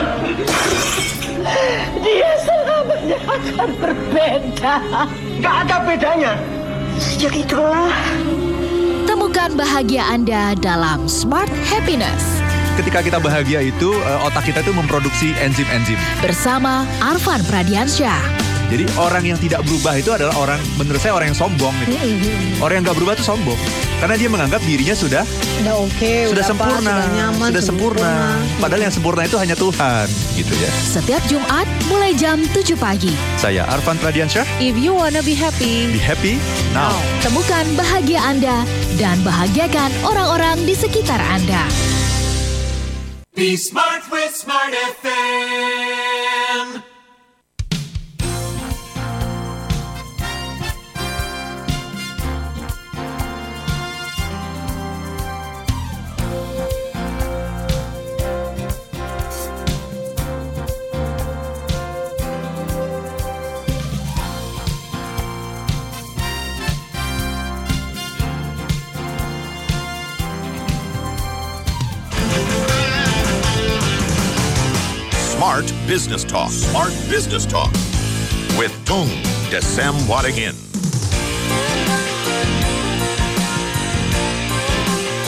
Dia selamanya akan berbeda. Gak ada bedanya. Sejak itulah. Temukan bahagia Anda dalam Smart Happiness Ketika kita bahagia itu, eh, otak kita itu memproduksi enzim-enzim. bersama Arvan Pradiansyah. Jadi orang yang tidak berubah itu adalah orang, menurut saya orang yang sombong. Gitu. Orang yang nggak berubah itu sombong. Karena dia menganggap dirinya sudah Udah oke, sudah udah sempurna, sudah nyaman, sudah sempurna. Padahal yang sempurna itu hanya Tuhan, gitu ya. Setiap Jumat mulai jam 7 pagi. Saya Arvan Pradiansyah. If you wanna be happy, Be happy now. Temukan bahagia Anda dan bahagiakan orang-orang di sekitar Anda. Be smart with Smart FM. Smart Business Talk. Smart Business Talk with Tung Desem Wadingin.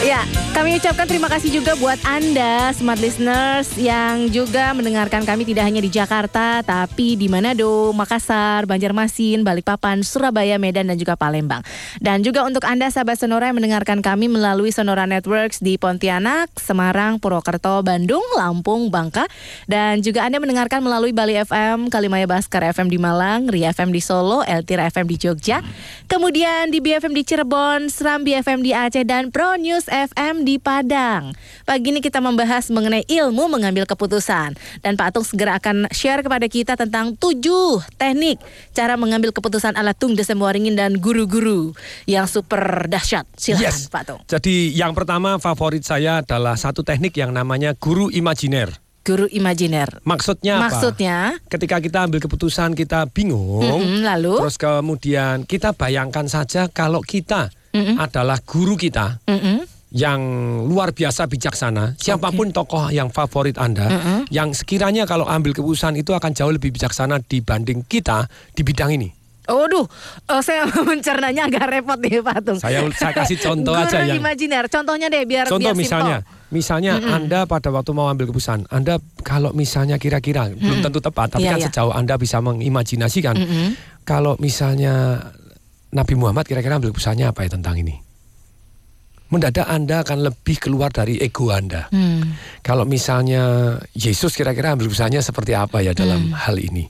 Ya, kami ucapkan terima kasih juga buat Anda, smart listeners, yang juga mendengarkan kami tidak hanya di Jakarta, tapi di Manado, Makassar, Banjarmasin, Balikpapan, Surabaya, Medan, dan juga Palembang. Dan juga untuk Anda, sahabat Sonora yang mendengarkan kami melalui Sonora Networks di Pontianak, Semarang, Purwokerto, Bandung, Lampung, Bangka, dan juga Anda mendengarkan melalui Bali FM, Kalimaya Baskar FM di Malang, Ria FM di Solo, Eltira FM di Jogja, kemudian di BFM di Cirebon, Serambi FM di Aceh, dan Pro News FM di Padang. Pagi ini kita membahas mengenai ilmu mengambil keputusan. Dan Pak Atung segera akan share kepada kita tentang tujuh teknik cara mengambil keputusan ala Tung Desem Waringin dan guru-guru yang super dahsyat. Silahkan Yes. Pak Tung. Jadi yang pertama favorit saya adalah satu teknik yang namanya guru imajiner. Guru imajiner. Maksudnya apa? Maksudnya? Ketika kita ambil keputusan kita bingung, Mm-mm, lalu? terus kemudian kita bayangkan saja kalau kita adalah guru kita Mm-mm. Yang luar biasa bijaksana, siapa pun tokoh yang favorit Anda, yang sekiranya kalau ambil keputusan itu akan jauh lebih bijaksana dibanding kita di bidang ini. Waduh, oh, saya mencernanya agak repot nih Pak Tung. Saya saya kasih contoh Guru aja yang imajiner, contohnya deh biar Contoh biar misalnya, simple. misalnya Mm-mm. Anda pada waktu mau ambil keputusan, Anda kalau misalnya kira-kira belum tentu tepat, tapi Iya, kan iya. sejauh Anda bisa mengimajinasikan, Mm-mm. kalau misalnya Nabi Muhammad kira-kira ambil keputusannya apa ya tentang ini? Mendadak Anda akan lebih keluar dari ego Anda. Hmm. Kalau misalnya Yesus kira-kira ambil keputusannya seperti apa ya dalam hal ini.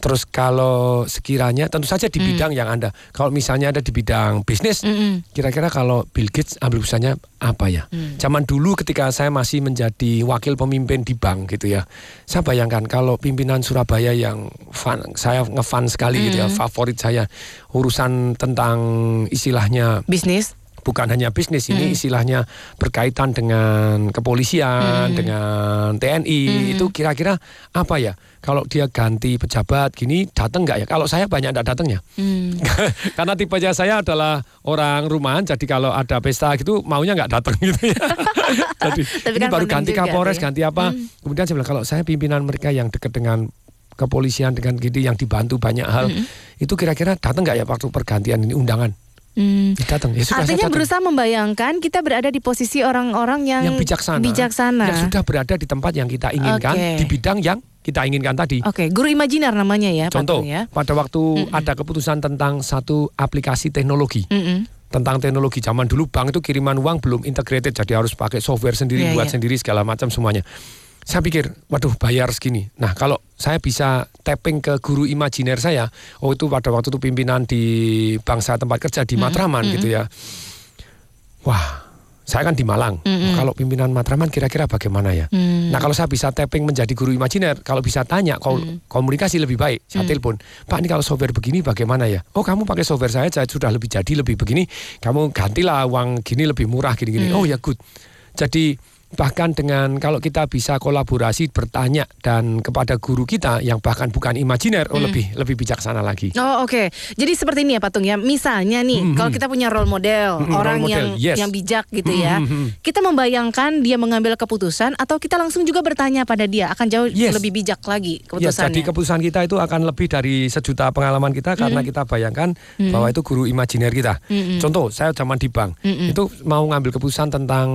Terus kalau sekiranya tentu saja di bidang yang Anda, kalau misalnya ada di bidang bisnis, kira-kira kalau Bill Gates ambil keputusannya apa ya? Zaman dulu ketika saya masih menjadi wakil pemimpin di bank gitu ya. Saya bayangkan kalau pimpinan Surabaya yang fun, saya ngefan sekali gitu ya, Mm. favorit saya urusan tentang istilahnya bisnis bukan hanya bisnis ini Hmm. istilahnya berkaitan dengan kepolisian, Hmm. dengan TNI itu kira-kira apa ya? Kalau dia ganti pejabat gini datang nggak ya? Kalau saya banyak nggak datangnya. Hmm. Karena tipenya saya adalah orang rumahan, jadi kalau ada pesta gitu maunya nggak datang gitu ya. jadi Tapi ini kan baru ganti Kapolres, ya. ganti apa? Hmm. Kemudian saya bilang kalau saya pimpinan mereka yang dekat dengan kepolisian dengan gitu yang dibantu banyak hal, Hmm. itu kira-kira datang nggak ya waktu pergantian ini undangan? Hmm. Datang. Ya sudah, Artinya datang. berusaha membayangkan kita berada di posisi orang-orang yang, yang bijaksana, bijaksana. yang sudah berada di tempat yang kita inginkan, Oke. di bidang yang kita inginkan tadi. Oke, guru imajiner namanya ya, Contoh, ya. pada waktu ada keputusan tentang satu aplikasi teknologi. Mm-mm. Tentang teknologi zaman dulu bank itu kiriman uang belum integrated jadi harus pakai software sendiri Iya, buat iya. sendiri segala macam semuanya. Saya pikir, waduh bayar segini. Nah kalau saya bisa tapping ke guru imajiner saya, oh itu pada waktu itu pimpinan di bangsa tempat kerja di Matraman gitu ya. Wah, saya kan di Malang. Mm-mm. Kalau pimpinan Matraman kira-kira bagaimana ya? Hmm. Nah kalau saya bisa tapping menjadi guru imajiner, kalau bisa tanya kol- komunikasi lebih baik, saya Hmm. telepon, Pak ini kalau software begini bagaimana ya? Oh kamu pakai software saya, saya sudah lebih jadi lebih begini, kamu gantilah uang gini lebih murah gini-gini. Hmm. Oh ya good. Jadi bahkan dengan kalau kita bisa kolaborasi bertanya dan kepada guru kita yang bahkan bukan imajiner, oh Hmm. lebih lebih bijaksana lagi. Oh oke, jadi seperti ini ya Patung ya. Misalnya nih, Mhm. kalau kita punya role model, Mhm, orang role model, yang yes. yang bijak gitu ya, Mhm. kita membayangkan dia mengambil keputusan atau kita langsung juga bertanya pada dia akan jauh Yes. lebih bijak lagi Ya, keputusannya. jadi keputusan kita itu akan lebih dari sejuta pengalaman kita karena kita bayangkan Mm. bahwa itu guru imajiner kita. Mm-mm. Contoh, saya zaman di bank Mm-mm. itu mau ngambil keputusan tentang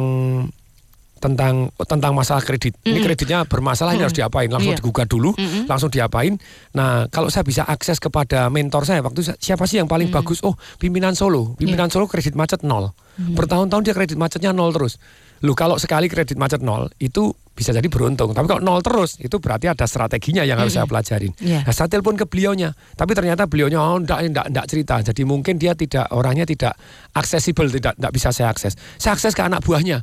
tentang tentang masalah kredit. Ini Mm-mm. kreditnya bermasalah ini Mm-mm. harus diapain? Langsung Iya. digugat dulu, Mm-mm. langsung diapain. Nah, kalau saya bisa akses kepada mentor saya waktu siapa sih yang paling bagus? Oh, pimpinan Solo. Pimpinan Solo kredit macet nol. Bertahun-tahun dia kredit macetnya nol terus. Lu kalau sekali kredit macet nol itu bisa jadi beruntung. Tapi kalau nol terus itu berarti ada strateginya yang harus saya pelajarin. Iya. Nah, saya telepon ke beliaunya, tapi ternyata beliaunya oh enggak, enggak, enggak cerita. Jadi mungkin dia tidak orangnya tidak aksesibel, tidak enggak bisa saya akses. Saya akses ke anak buahnya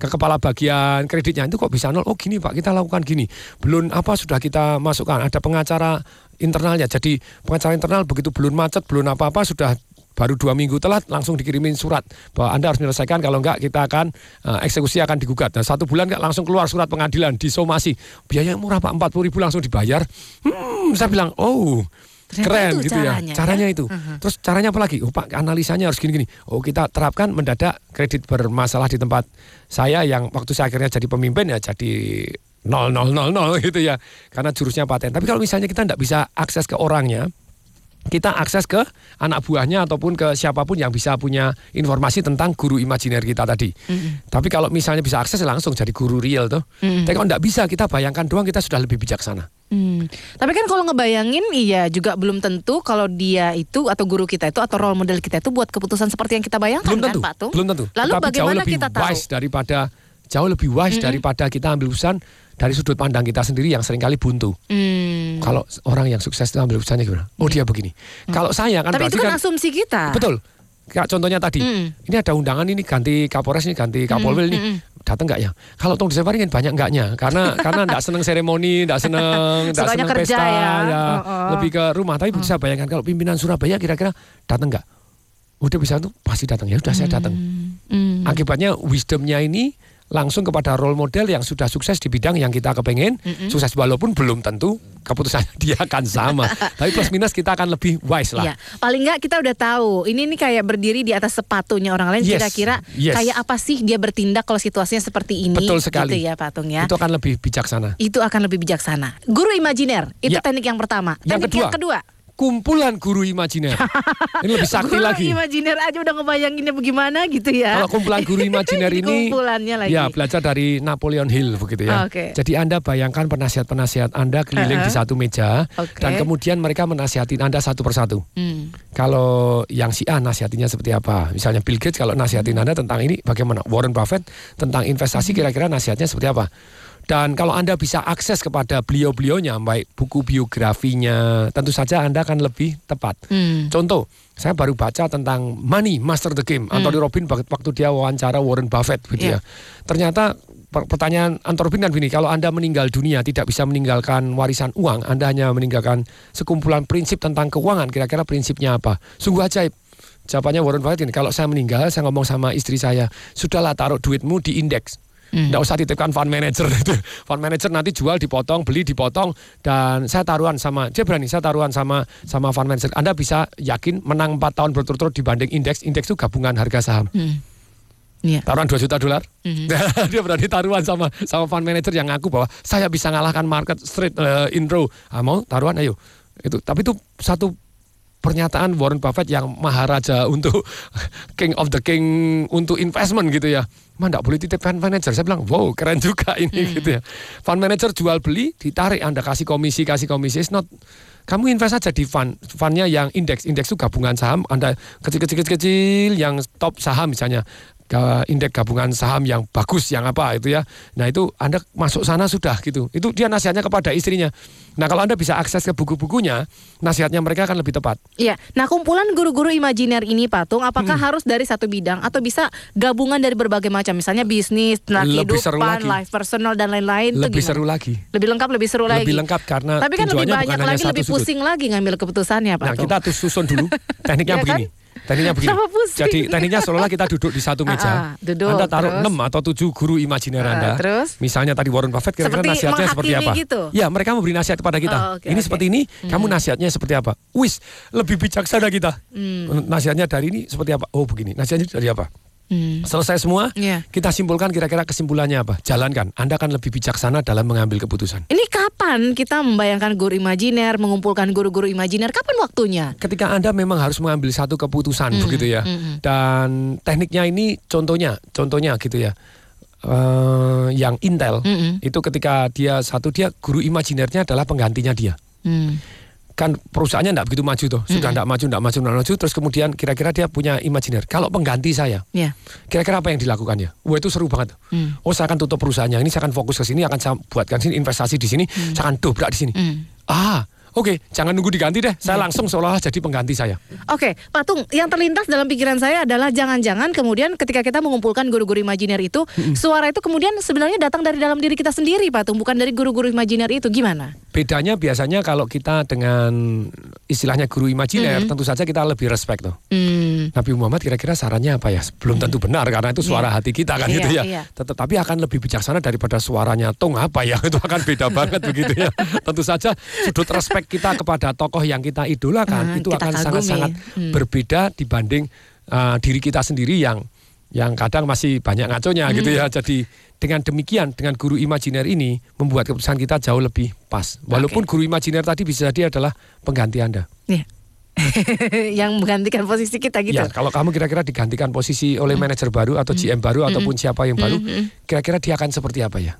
ke kepala bagian kreditnya itu kok bisa nol? Oh gini pak, kita lakukan gini. Belum apa sudah kita masukkan. Ada pengacara internalnya. Jadi pengacara internal begitu belum macet, belum apa-apa sudah baru dua minggu telat langsung dikirimin surat bahwa anda harus menyelesaikan kalau enggak kita akan eh, eksekusi akan digugat. Nah satu bulan enggak langsung keluar surat pengadilan disomasi biaya murah pak empat ribu langsung dibayar. Hmm, saya bilang oh Ternyata keren itu gitu caranya, ya ya? caranya itu. Mhm. Terus caranya apa lagi? Oh Pak, analisanya harus gini-gini. Oh kita terapkan mendadak kredit bermasalah di tempat saya yang waktu saya akhirnya jadi pemimpin ya jadi 0000 gitu ya karena jurusnya paten. Tapi kalau misalnya kita tidak bisa akses ke orangnya, kita akses ke anak buahnya ataupun ke siapa pun yang bisa punya informasi tentang guru imajiner kita tadi. Mm-mm. Tapi kalau misalnya bisa akses langsung jadi guru real tuh. Mm-mm. Tapi kalau tidak bisa kita bayangkan doang kita sudah lebih bijaksana. Hmm. Tapi kan kalau ngebayangin iya juga belum tentu kalau dia itu atau guru kita itu atau role model kita itu buat keputusan seperti yang kita bayangkan Belum kan tentu. Pak Tung? Belum tentu. Lalu Tetapi jauh bagaimana lebih kita tahu? wise daripada jauh lebih wise Mm-mm. daripada kita ambil urusan dari sudut pandang kita sendiri yang sering kali buntu. Hmm. Kalau orang yang sukses itu ambil urusannya gimana? Oh dia begini. Kalau saya kan Tapi itu kan kan asumsi kita. betul. Kayak contohnya tadi, Mm. ini ada undangan ini ganti Kapolres ini ganti Kapolwil Mm, nih. mm, Datang nggak ya? Kalau Desepari kan banyak enggaknya karena karena enggak seneng seremoni, enggak seneng enggak seneng kerja pesta ya. ya, Oh, oh. lebih ke rumah. Tapi bisa bayangkan kalau pimpinan Surabaya kira-kira datang nggak? Udah bisa tuh pasti datang ya, udah saya datang. Hmm. Akibatnya wisdomnya ini langsung kepada role model yang sudah sukses di bidang yang kita kepengen Mm-mm. sukses walaupun belum tentu keputusan dia akan sama tapi plus minus kita akan lebih wise lah Iya, paling nggak kita udah tahu. Ini nih kayak berdiri di atas sepatunya orang lain. Yes, Kira-kira yes. kayak apa sih dia bertindak kalau situasinya seperti ini? betul sekali Gitu ya, Pak Tung ya. itu akan lebih bijaksana Itu akan lebih bijaksana. Guru imajiner itu Ya. teknik yang pertama. Yang teknik kedua. yang kedua. Kumpulan guru imajiner ini lebih sakti Guru lagi imajiner aja udah ngebayanginnya bagaimana gitu ya. Kalau kumpulan guru imajiner ini kumpulannya lagi. Ya, belajar dari Napoleon Hill begitu ya. Oke. Jadi Anda bayangkan penasihat-penasihat Anda keliling Uh-uh. di satu meja Oke. dan kemudian mereka menasihatin Anda satu persatu. Hmm. Kalau yang si A nasihatinya seperti apa? Misalnya Bill Gates kalau nasihatin Anda tentang ini bagaimana? Warren Buffett tentang investasi kira-kira nasihatnya seperti apa? Dan kalau Anda bisa akses kepada beliau-beliaunya, baik buku biografinya, tentu saja Anda akan lebih tepat. Hmm. Contoh, saya baru baca tentang Money Master the Game. Anthony Robin waktu dia wawancara Warren Buffett gitu Iya. ya. Ternyata per- pertanyaan Anthony Robin kan begini, kalau Anda meninggal dunia tidak bisa meninggalkan warisan uang, Anda hanya meninggalkan sekumpulan prinsip tentang keuangan, kira-kira prinsipnya apa? Sungguh ajaib. Jawabannya Warren Buffett ini, kalau saya meninggal, saya ngomong sama istri saya, sudahlah taruh duitmu di indeks. Nggak usah titipkan fund manager itu. Fund manager nanti jual dipotong, beli dipotong dan saya taruhan sama dia berani saya taruhan sama sama fund manager. Anda bisa yakin menang 4 tahun berturut-turut dibanding indeks. Indeks itu gabungan harga saham. Hmm. Iya. Taruhan 2 juta dolar. Mhm. dia berani taruhan sama sama fund manager yang ngaku bahwa saya bisa ngalahkan market straight uh, in row. Ah, mau taruhan ayo. Itu tapi itu satu pernyataan Warren Buffett yang maharaja untuk king of the king untuk investment gitu ya. Mah enggak boleh titip fund manager. Saya bilang, "Wow, keren juga ini gitu ya." Fund manager jual beli ditarik Anda kasih komisi, kasih komisi. It's not kamu invest aja di fund, fundnya yang indeks, indeks itu gabungan saham, Anda kecil-kecil-kecil yang top saham misalnya, indeks gabungan saham yang bagus, yang apa itu ya. Nah itu Anda masuk sana sudah gitu. Itu dia nasihatnya kepada istrinya. Nah kalau Anda bisa akses ke buku-bukunya, nasihatnya mereka akan lebih tepat. Iya. Nah, kumpulan guru-guru imajiner ini Patung, apakah Hmm. harus dari satu bidang atau bisa gabungan dari berbagai macam, misalnya bisnis, tentang Lebih seru kehidupan, lagi. life personal dan lain-lain Lebih seru lagi. Lebih lengkap, lebih seru lagi. Lebih lengkap karena Tapi kan lebih banyak lagi, lebih sudut. pusing lagi ngambil keputusannya, Pak Nah kita tuh susun dulu tekniknya Iya begini. Tekniknya begini. Sama pusing. Jadi tekniknya seolah-olah kita duduk di satu meja. Ah, duduk, anda taruh terus? 6 atau 7 guru imajiner Ah, Anda. terus? Misalnya tadi Warren Buffett kira-kira Seperti nasihatnya seperti apa? gitu? Ya, mereka memberi nasihat kepada kita. Oh, oke, ini oke. seperti ini, kamu nasihatnya seperti apa? Wis, lebih bijaksana kita. Hmm. Nasihatnya dari ini seperti apa? Oh, begini. Nasihatnya dari apa? Hmm. Selesai semua, Iya. kita simpulkan kira-kira kesimpulannya apa? Jalankan. Anda akan lebih bijaksana dalam mengambil keputusan. Ini kapan kita membayangkan guru imajiner, mengumpulkan guru-guru imajiner? Kapan waktunya? ketika Anda memang harus mengambil satu keputusan Mm, begitu ya. mm, mm. Dan tekniknya ini contohnya, contohnya gitu ya. eh, yang Intel Mm-mm. itu ketika dia satu dia guru imajinernya adalah penggantinya dia. Hmm. Kan perusahaannya tidak begitu maju tuh, sudah tidak maju, tidak maju, tidak maju. Terus kemudian kira-kira dia punya imajiner. Kalau pengganti saya, Ya. kira-kira apa yang dilakukannya? Wah itu seru banget. Hmm. Oh saya akan tutup perusahaannya, ini saya akan fokus ke sini, akan saya buatkan sini investasi di sini, saya akan dobrak di sini. Hmm. Ah, oke, jangan nunggu diganti deh. Saya langsung seolah-olah jadi pengganti saya. Oke, Patung, yang terlintas dalam pikiran saya adalah jangan-jangan kemudian ketika kita mengumpulkan guru-guru imajiner itu, suara itu kemudian sebenarnya datang dari dalam diri kita sendiri, Patung, bukan dari guru-guru imajiner itu. Gimana? Bedanya biasanya kalau kita dengan istilahnya guru imajiner, Mm-mm. tentu saja kita lebih respect tuh. Hmm. Nabi Muhammad kira-kira sarannya apa ya? Belum tentu benar karena itu suara Iya. hati kita kan Iya, gitu ya. iya. Tetap tapi akan lebih bijaksana daripada suaranya Tung apa ya? Itu akan beda banget begitu ya. Tentu saja sudut respect kita kepada tokoh yang kita idolakan Ah, itu kita akan sangat-sangat Hmm. berbeda dibanding uh, diri kita sendiri yang yang kadang masih banyak ngaconya gitu ya. Jadi dengan demikian dengan guru imajiner ini membuat keputusan kita jauh lebih pas. Walaupun guru imajiner tadi bisa jadi adalah pengganti Anda. Iya. yang menggantikan posisi kita gitu. Ya, kalau kamu kira-kira digantikan posisi oleh manajer baru atau GM baru ataupun siapa yang baru, kira-kira dia akan seperti apa ya?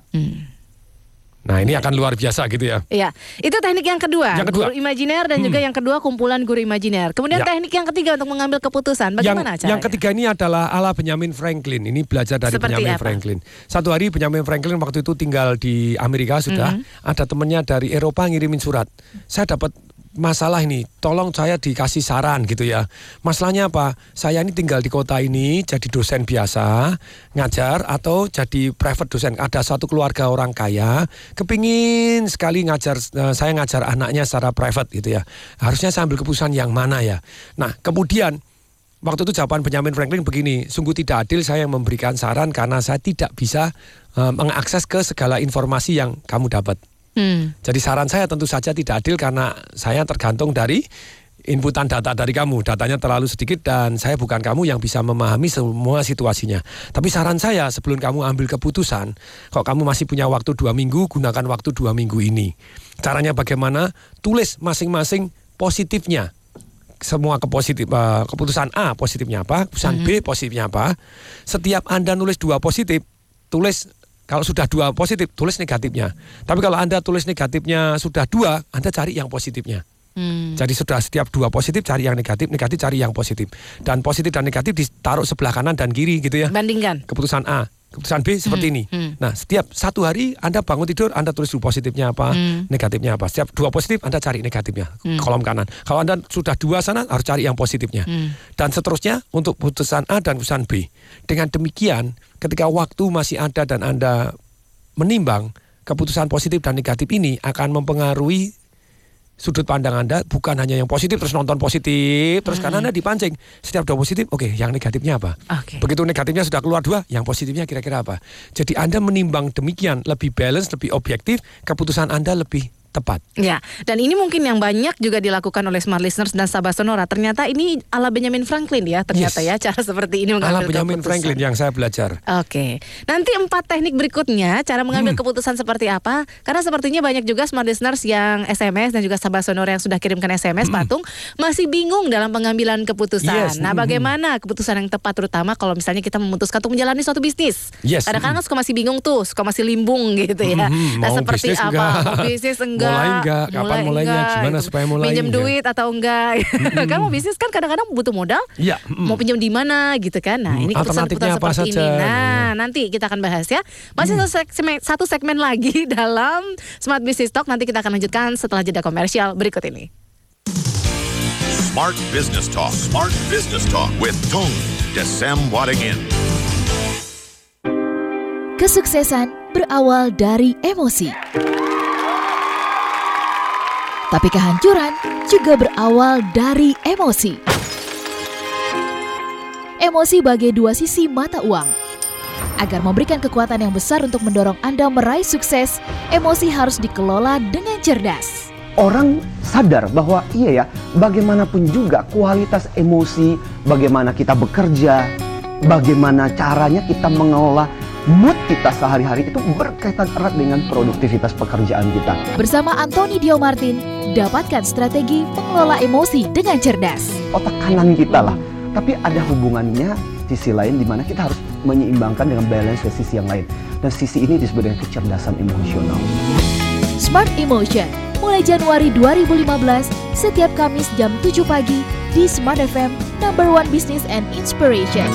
Nah, ini akan luar biasa gitu ya. Iya, itu teknik yang kedua, Yang kedua. guru imajiner dan juga yang kedua kumpulan guru imajiner. Kemudian Ya. teknik yang ketiga untuk mengambil keputusan. Bagaimana yang, caranya? yang ketiga ini adalah ala Benjamin Franklin. Ini belajar dari Seperti Benjamin apa? Franklin. Satu hari Benjamin Franklin waktu itu tinggal di Amerika sudah. Mhm. Ada temennya dari Eropa ngirimin surat. Saya dapat masalah ini, tolong saya dikasih saran gitu ya. Masalahnya apa? Saya ini tinggal di kota ini jadi dosen biasa, ngajar atau jadi private dosen. Ada satu keluarga orang kaya, kepingin sekali ngajar, eh, saya ngajar anaknya secara private gitu ya. Harusnya saya ambil keputusan yang mana ya. Nah kemudian Waktu itu jawaban Benjamin Franklin begini, sungguh tidak adil saya memberikan saran karena saya tidak bisa eh, mengakses ke segala informasi yang kamu dapat. Hmm. Jadi saran saya tentu saja tidak adil karena saya tergantung dari inputan data dari kamu. Datanya terlalu sedikit dan saya bukan kamu yang bisa memahami semua situasinya. Tapi saran saya sebelum kamu ambil keputusan, kok kamu masih punya waktu dua minggu, gunakan waktu dua minggu ini. Caranya bagaimana? Tulis masing-masing positifnya semua kepositif eh, keputusan A positifnya apa, keputusan B positifnya apa. Setiap Anda nulis dua positif, tulis kalau sudah dua positif, tulis negatifnya. Tapi kalau Anda tulis negatifnya sudah dua, Anda cari yang positifnya. Hmm. Jadi sudah setiap dua positif cari yang negatif, negatif cari yang positif. Dan positif dan negatif ditaruh sebelah kanan dan kiri gitu ya. Bandingkan. Keputusan A, keputusan B seperti Hmm, ini. hmm. Nah, setiap satu hari Anda bangun tidur, Anda tulis dulu positifnya apa, Hmm. negatifnya apa. Setiap dua positif Anda cari negatifnya, Hmm. kolom kanan. Kalau Anda sudah dua sana harus cari yang positifnya. Hmm. Dan seterusnya untuk putusan A dan putusan B. Dengan demikian, ketika waktu masih ada dan Anda menimbang, keputusan positif dan negatif ini akan mempengaruhi sudut pandang Anda bukan hanya yang positif terus nonton positif terus karena Anda dipancing. Setiap dua positif oke yang negatifnya apa? Oke. begitu negatifnya sudah keluar dua yang positifnya kira-kira apa? Jadi Anda menimbang demikian lebih balance lebih objektif keputusan Anda lebih tepat Ya, dan ini mungkin yang banyak juga dilakukan oleh smart listeners dan sahabat sonora. Ternyata ini ala Benjamin Franklin ya, ternyata Yes. ya cara seperti ini mengambil ala Benjamin keputusan. Franklin yang saya belajar Oke, nanti empat teknik berikutnya cara Hmm. mengambil keputusan seperti apa? Karena sepertinya banyak juga smart listeners yang SMS dan juga sahabat sonora yang sudah kirimkan SMS patung masih bingung dalam pengambilan keputusan. Yes. Nah, Hmm. bagaimana keputusan yang tepat terutama kalau misalnya kita memutuskan untuk menjalani suatu bisnis? Yes. Kadang-kadang kan suka masih bingung tuh, suka masih limbung gitu ya. Hmm, Nah, mau seperti apa? Mau bisnis enggak? Mulai enggak? Kapan mulainya? Gimana gitu. supaya mulai? Pinjam Ya. duit atau enggak? kan mau bisnis kan kadang-kadang butuh modal. Iya. Mau pinjam di mana gitu kan? Nah, Hmm, ini keputusan-keputusan alternatifnya apa seperti saja? ini. Nah, nanti kita akan bahas ya. Masih Hmm. satu, segmen, satu segmen lagi dalam Smart Business Talk. Nanti kita akan lanjutkan setelah jeda komersial berikut ini. Smart Business Talk. Smart Business Talk with Tung Desem Wadingin. Kesuksesan berawal dari emosi. Tapi kehancuran juga berawal dari emosi. Emosi bagai dua sisi mata uang. Agar memberikan kekuatan yang besar untuk mendorong Anda meraih sukses, emosi harus dikelola dengan cerdas. orang sadar bahwa iya ya, bagaimanapun juga kualitas emosi, bagaimana kita bekerja, bagaimana caranya kita mengelola mood kita sehari-hari itu berkaitan erat dengan produktivitas pekerjaan kita. Bersama Anthony Dio Martin, dapatkan strategi mengelola emosi dengan cerdas. Otak kanan kita lah, tapi ada hubungannya sisi lain di mana kita harus menyeimbangkan dengan balance dari sisi yang lain. Dan sisi ini disebut dengan kecerdasan emosional. Smart Emotion, mulai Januari 2015, setiap Kamis jam 7 pagi di Smart FM, number one business and inspiration.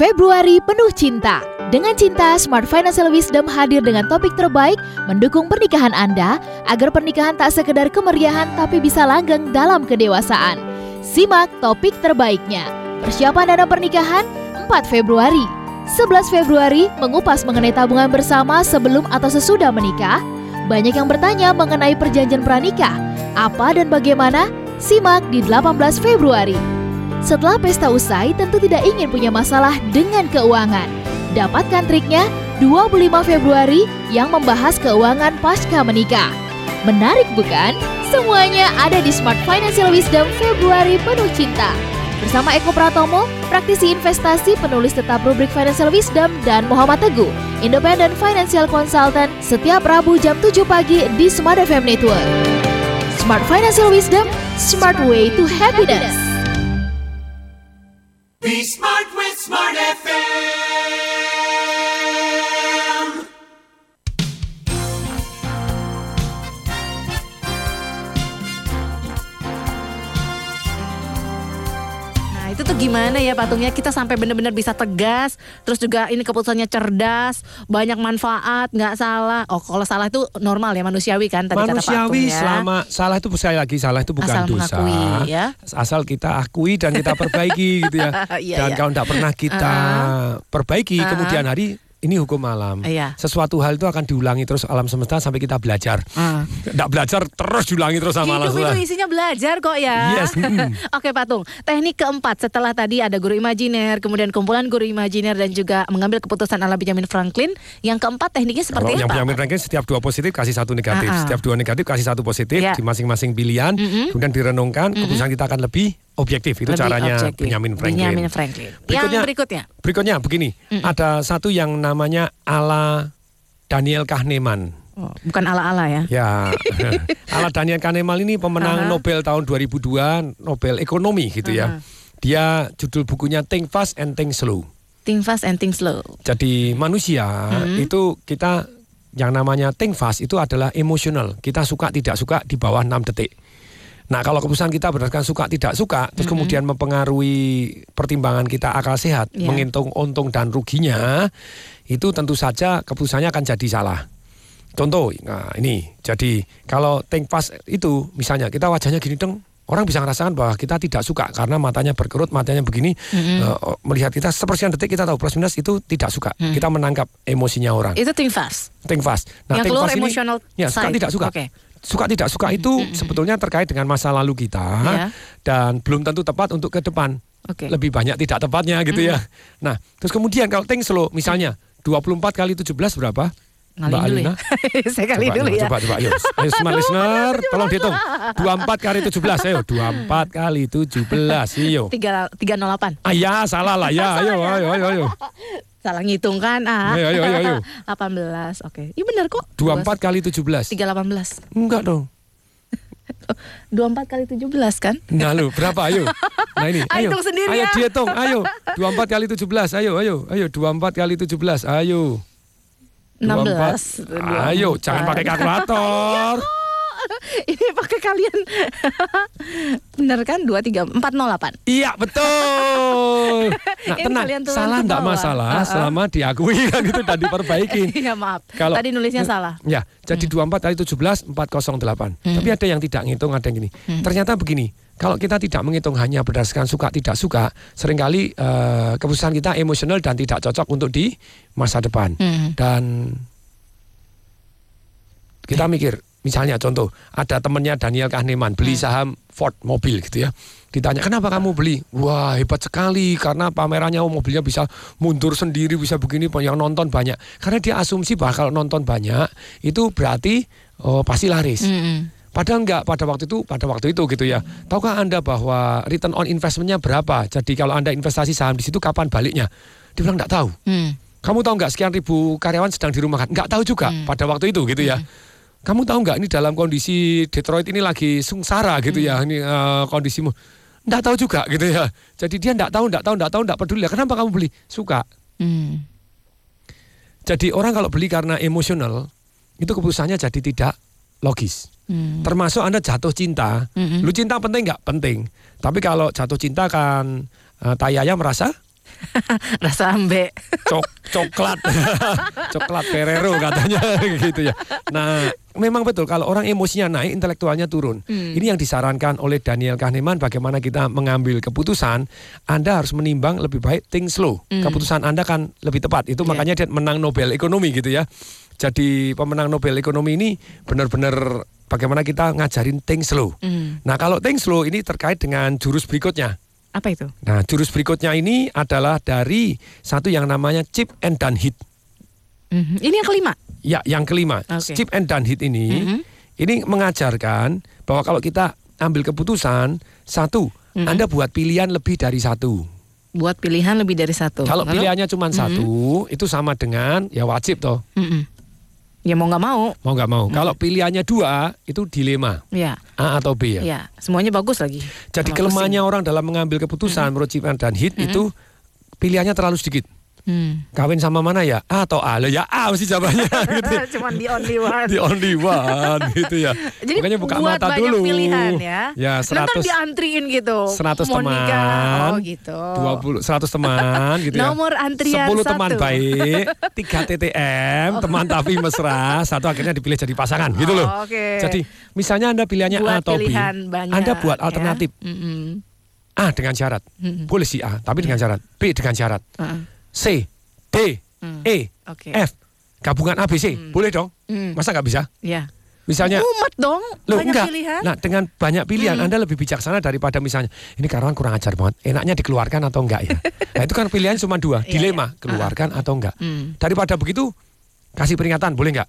Februari penuh cinta. Dengan cinta, Smart Financial Wisdom hadir dengan topik terbaik mendukung pernikahan Anda agar pernikahan tak sekedar kemeriahan tapi bisa langgeng dalam kedewasaan. Simak topik terbaiknya. Persiapan dana pernikahan 4 Februari. 11 Februari mengupas mengenai tabungan bersama sebelum atau sesudah menikah. Banyak yang bertanya mengenai perjanjian pranikah. Apa dan bagaimana? Simak di 18 Februari. Setelah pesta usai, tentu tidak ingin punya masalah dengan keuangan. Dapatkan triknya 25 Februari yang membahas keuangan pasca menikah. Menarik bukan? Semuanya ada di Smart Financial Wisdom Februari penuh cinta. Bersama Eko Pratomo, praktisi investasi penulis tetap rubrik Financial Wisdom dan Muhammad Teguh, Independent Financial Consultant setiap Rabu jam 7 pagi di Smart FM Network. Smart Financial Wisdom, Smart Way to Happiness. Be smart with Smart FM. Tuh gimana ya patungnya kita sampai benar-benar bisa tegas, terus juga ini keputusannya cerdas, banyak manfaat, nggak salah. Oh kalau salah itu normal ya manusiawi kan tadi kata patung Manusiawi ya. selama salah itu sekali lagi salah itu bukan Asal dosa. mengakui, ya. Asal kita akui dan kita perbaiki gitu ya. Iya, dan iya. kalau tidak pernah kita perbaiki Uh-uh. kemudian hari ini hukum alam. Iya. Sesuatu hal itu akan diulangi terus alam semesta sampai kita belajar. Uh. Tidak belajar terus diulangi terus sama alam semesta. itu isinya belajar kok ya. Yes, mm. Oke Patung, teknik keempat setelah tadi ada guru imajiner, kemudian kumpulan guru imajiner dan juga mengambil keputusan ala Benjamin Franklin. Yang keempat tekniknya Kalau seperti yang apa? Benjamin Franklin setiap dua positif kasih satu negatif, Ah, ah. setiap dua negatif kasih satu positif Ya. di masing-masing pilihan, Mm-mm. kemudian direnungkan, Mm-mm. keputusan kita akan lebih objektif. Itu Lebih caranya objektif. Benjamin Franklin. Benjamin Franklin. Berikutnya, Yang berikutnya. Berikutnya begini, Mm-mm. ada satu yang namanya ala Daniel Kahneman. Oh, bukan ala-ala ya. Ya, ala Daniel Kahneman ini pemenang Aha. Nobel tahun 2002, Nobel Ekonomi gitu ya. Aha. Dia judul bukunya Think Fast and Think Slow. Think fast and think slow. Jadi manusia Mhm. itu kita yang namanya think fast itu adalah emosional. Kita suka tidak suka di bawah 6 detik. Nah kalau keputusan kita berdasarkan suka tidak suka, terus Mhm. kemudian mempengaruhi pertimbangan kita akal sehat, Iya. menghitung untung dan ruginya, itu tentu saja keputusannya akan jadi salah. Contoh, nah ini, jadi kalau think fast itu misalnya kita wajahnya gini deng, orang bisa merasakan bahwa kita tidak suka karena matanya berkerut, matanya begini, Mhm. eh, melihat kita sepersekian detik kita tahu plus minus itu tidak suka. Mhm. Kita menangkap emosinya orang. Itu think fast. Think fast. Yang think keluar fast ini- emotional ya suka tidak suka. Oke. Suka tidak suka itu sebetulnya terkait dengan masa lalu kita Ya. dan belum tentu tepat untuk ke depan. Oke. Lebih banyak tidak tepatnya gitu ya. Nah, terus kemudian kalau think slow misalnya 24 kali 17 berapa? Ngalin Mbak dulu Alina? ya. Saya kali coba, dulu ya. Coba, coba, ayo. Ayo smart listener, tolong dihitung. 24 kali 17, ayo. 24 kali 17, iyo. Tiga tiga nol delapan. Ah ya, salah lah ya. Ayo, ayo, ayo, ayo. Salah ngitung kan? Ah. Ayo, ayo, ayo, ayo. 18. Oke. Iya benar kok. 24 kali 17. 318. Enggak dong. 24 kali 17 kan? Nah lu berapa ayo? Nah ini Ah, ayo. hitung sendiri ayo ya. dihitung, ayo. 24 kali 17, ayo, ayo. Ayo 24 kali 17, ayo. 16. 24. Ayo, jangan pakai kalkulator. Ini pakai kalian. Bener kan? 2 3 408. Iya, betul. Nah, Ini tenang, salah enggak masalah Uh-uh. selama diakui kan itu dan diperbaiki. Iya maaf. Kalau- Tadi nulisnya salah. Ya, jadi 24 kali 17 408. Hmm. Tapi ada yang tidak ngitung, ada yang gini. Ternyata begini, kalau kita tidak menghitung hanya berdasarkan suka tidak suka, sering kali eh, keputusan kita emosional dan tidak cocok untuk di masa depan. Hmm. Dan kita mikir, misalnya contoh, ada temennya Daniel Kahneman beli saham Ford mobil gitu ya. Ditanya, kenapa kamu beli? Wah hebat sekali, karena pamerannya oh, mobilnya bisa mundur sendiri, bisa begini, yang nonton banyak. Karena dia asumsi bahwa kalau nonton banyak, itu berarti oh, pasti laris. Hmm. Padahal enggak pada waktu itu pada waktu itu gitu ya. Tahukah Anda bahwa return on investmentnya berapa? Jadi kalau Anda investasi saham di situ kapan baliknya? Dia bilang enggak tahu. Hmm. Kamu tahu nggak sekian ribu karyawan sedang dirumahkan? Nggak tahu juga pada waktu itu gitu ya. Kamu tahu nggak ini dalam kondisi Detroit ini lagi sungsara gitu ya ini eh, kondisimu? Nggak tahu juga gitu ya. Jadi dia nggak tahu, nggak tahu, nggak tahu, nggak peduli. Kenapa kamu beli? Suka. Hmm. Jadi orang kalau beli karena emosional itu keputusannya jadi tidak logis. Hmm. Termasuk Anda jatuh cinta. Mm-mm. Lu cinta penting nggak? Penting. Tapi kalau jatuh cinta kan eh, tayanya merasa Rasa ambek. cok coklat coklat Ferrero katanya gitu ya. Nah, memang betul kalau orang emosinya naik, intelektualnya turun. Hmm. Ini yang disarankan oleh Daniel Kahneman bagaimana kita mengambil keputusan. Anda harus menimbang lebih baik think slow. Hmm. Keputusan Anda kan lebih tepat. Itu Iya. makanya dia menang Nobel Ekonomi gitu ya. Jadi pemenang Nobel Ekonomi ini benar-benar bagaimana kita ngajarin think slow. Hmm. Nah, kalau think slow ini terkait dengan jurus berikutnya. Apa itu? Nah, jurus berikutnya ini adalah dari satu yang namanya chip and done hit. Mhm. Ini yang kelima. Ya, yang kelima, Oke. chip and done hit ini Mhm. Ini mengajarkan bahwa kalau kita ambil keputusan satu, Anda buat pilihan lebih dari satu. Buat pilihan lebih dari satu. Kalau Lalu? pilihannya cuma Mhm. satu, itu sama dengan ya wajib toh. Mm-mm. Ya mau nggak mau. Mau nggak mau. Kalau pilihannya dua, itu dilema. Ya. A atau B ya. Ya, semuanya bagus lagi. Jadi kelemahannya orang dalam mengambil keputusan menurut Chip dan Hit itu pilihannya terlalu sedikit. Hmm. Kawin sama mana ya? A atau A? Ya A mesti jawabannya gitu. Cuman di only one. Di only one gitu ya. Jadi Makanya buka buat mata banyak dulu. pilihan ya. Ya, Nonton 100 diantriin gitu. 100 Mau teman. Oh gitu. 20 100 teman gitu ya. Nomor antrian 10 teman satu. baik, 3 TTM, teman tapi mesra, satu akhirnya dipilih jadi pasangan gitu loh. Oh, oke. Jadi misalnya Anda pilihannya Buat A atau B, banyak, Anda buat ya. alternatif. Mm-mm. A dengan syarat. Mm-mm. Boleh si A, tapi dengan syarat. B dengan syarat. Uh-uh. C, D, Mm. E, Oke. F. Gabungan A, B, C. Boleh dong? Mm. Masa nggak bisa? Ya. Misalnya Umat dong. Loh banyak enggak. pilihan. Nah, dengan banyak pilihan Hmm. Anda lebih bijaksana daripada misalnya ini karyawan kurang ajar banget. Enaknya dikeluarkan atau enggak ya? nah, itu kan pilihan cuma dua, Iya, dilema, keluarkan atau enggak. Hmm. Daripada begitu kasih peringatan boleh enggak?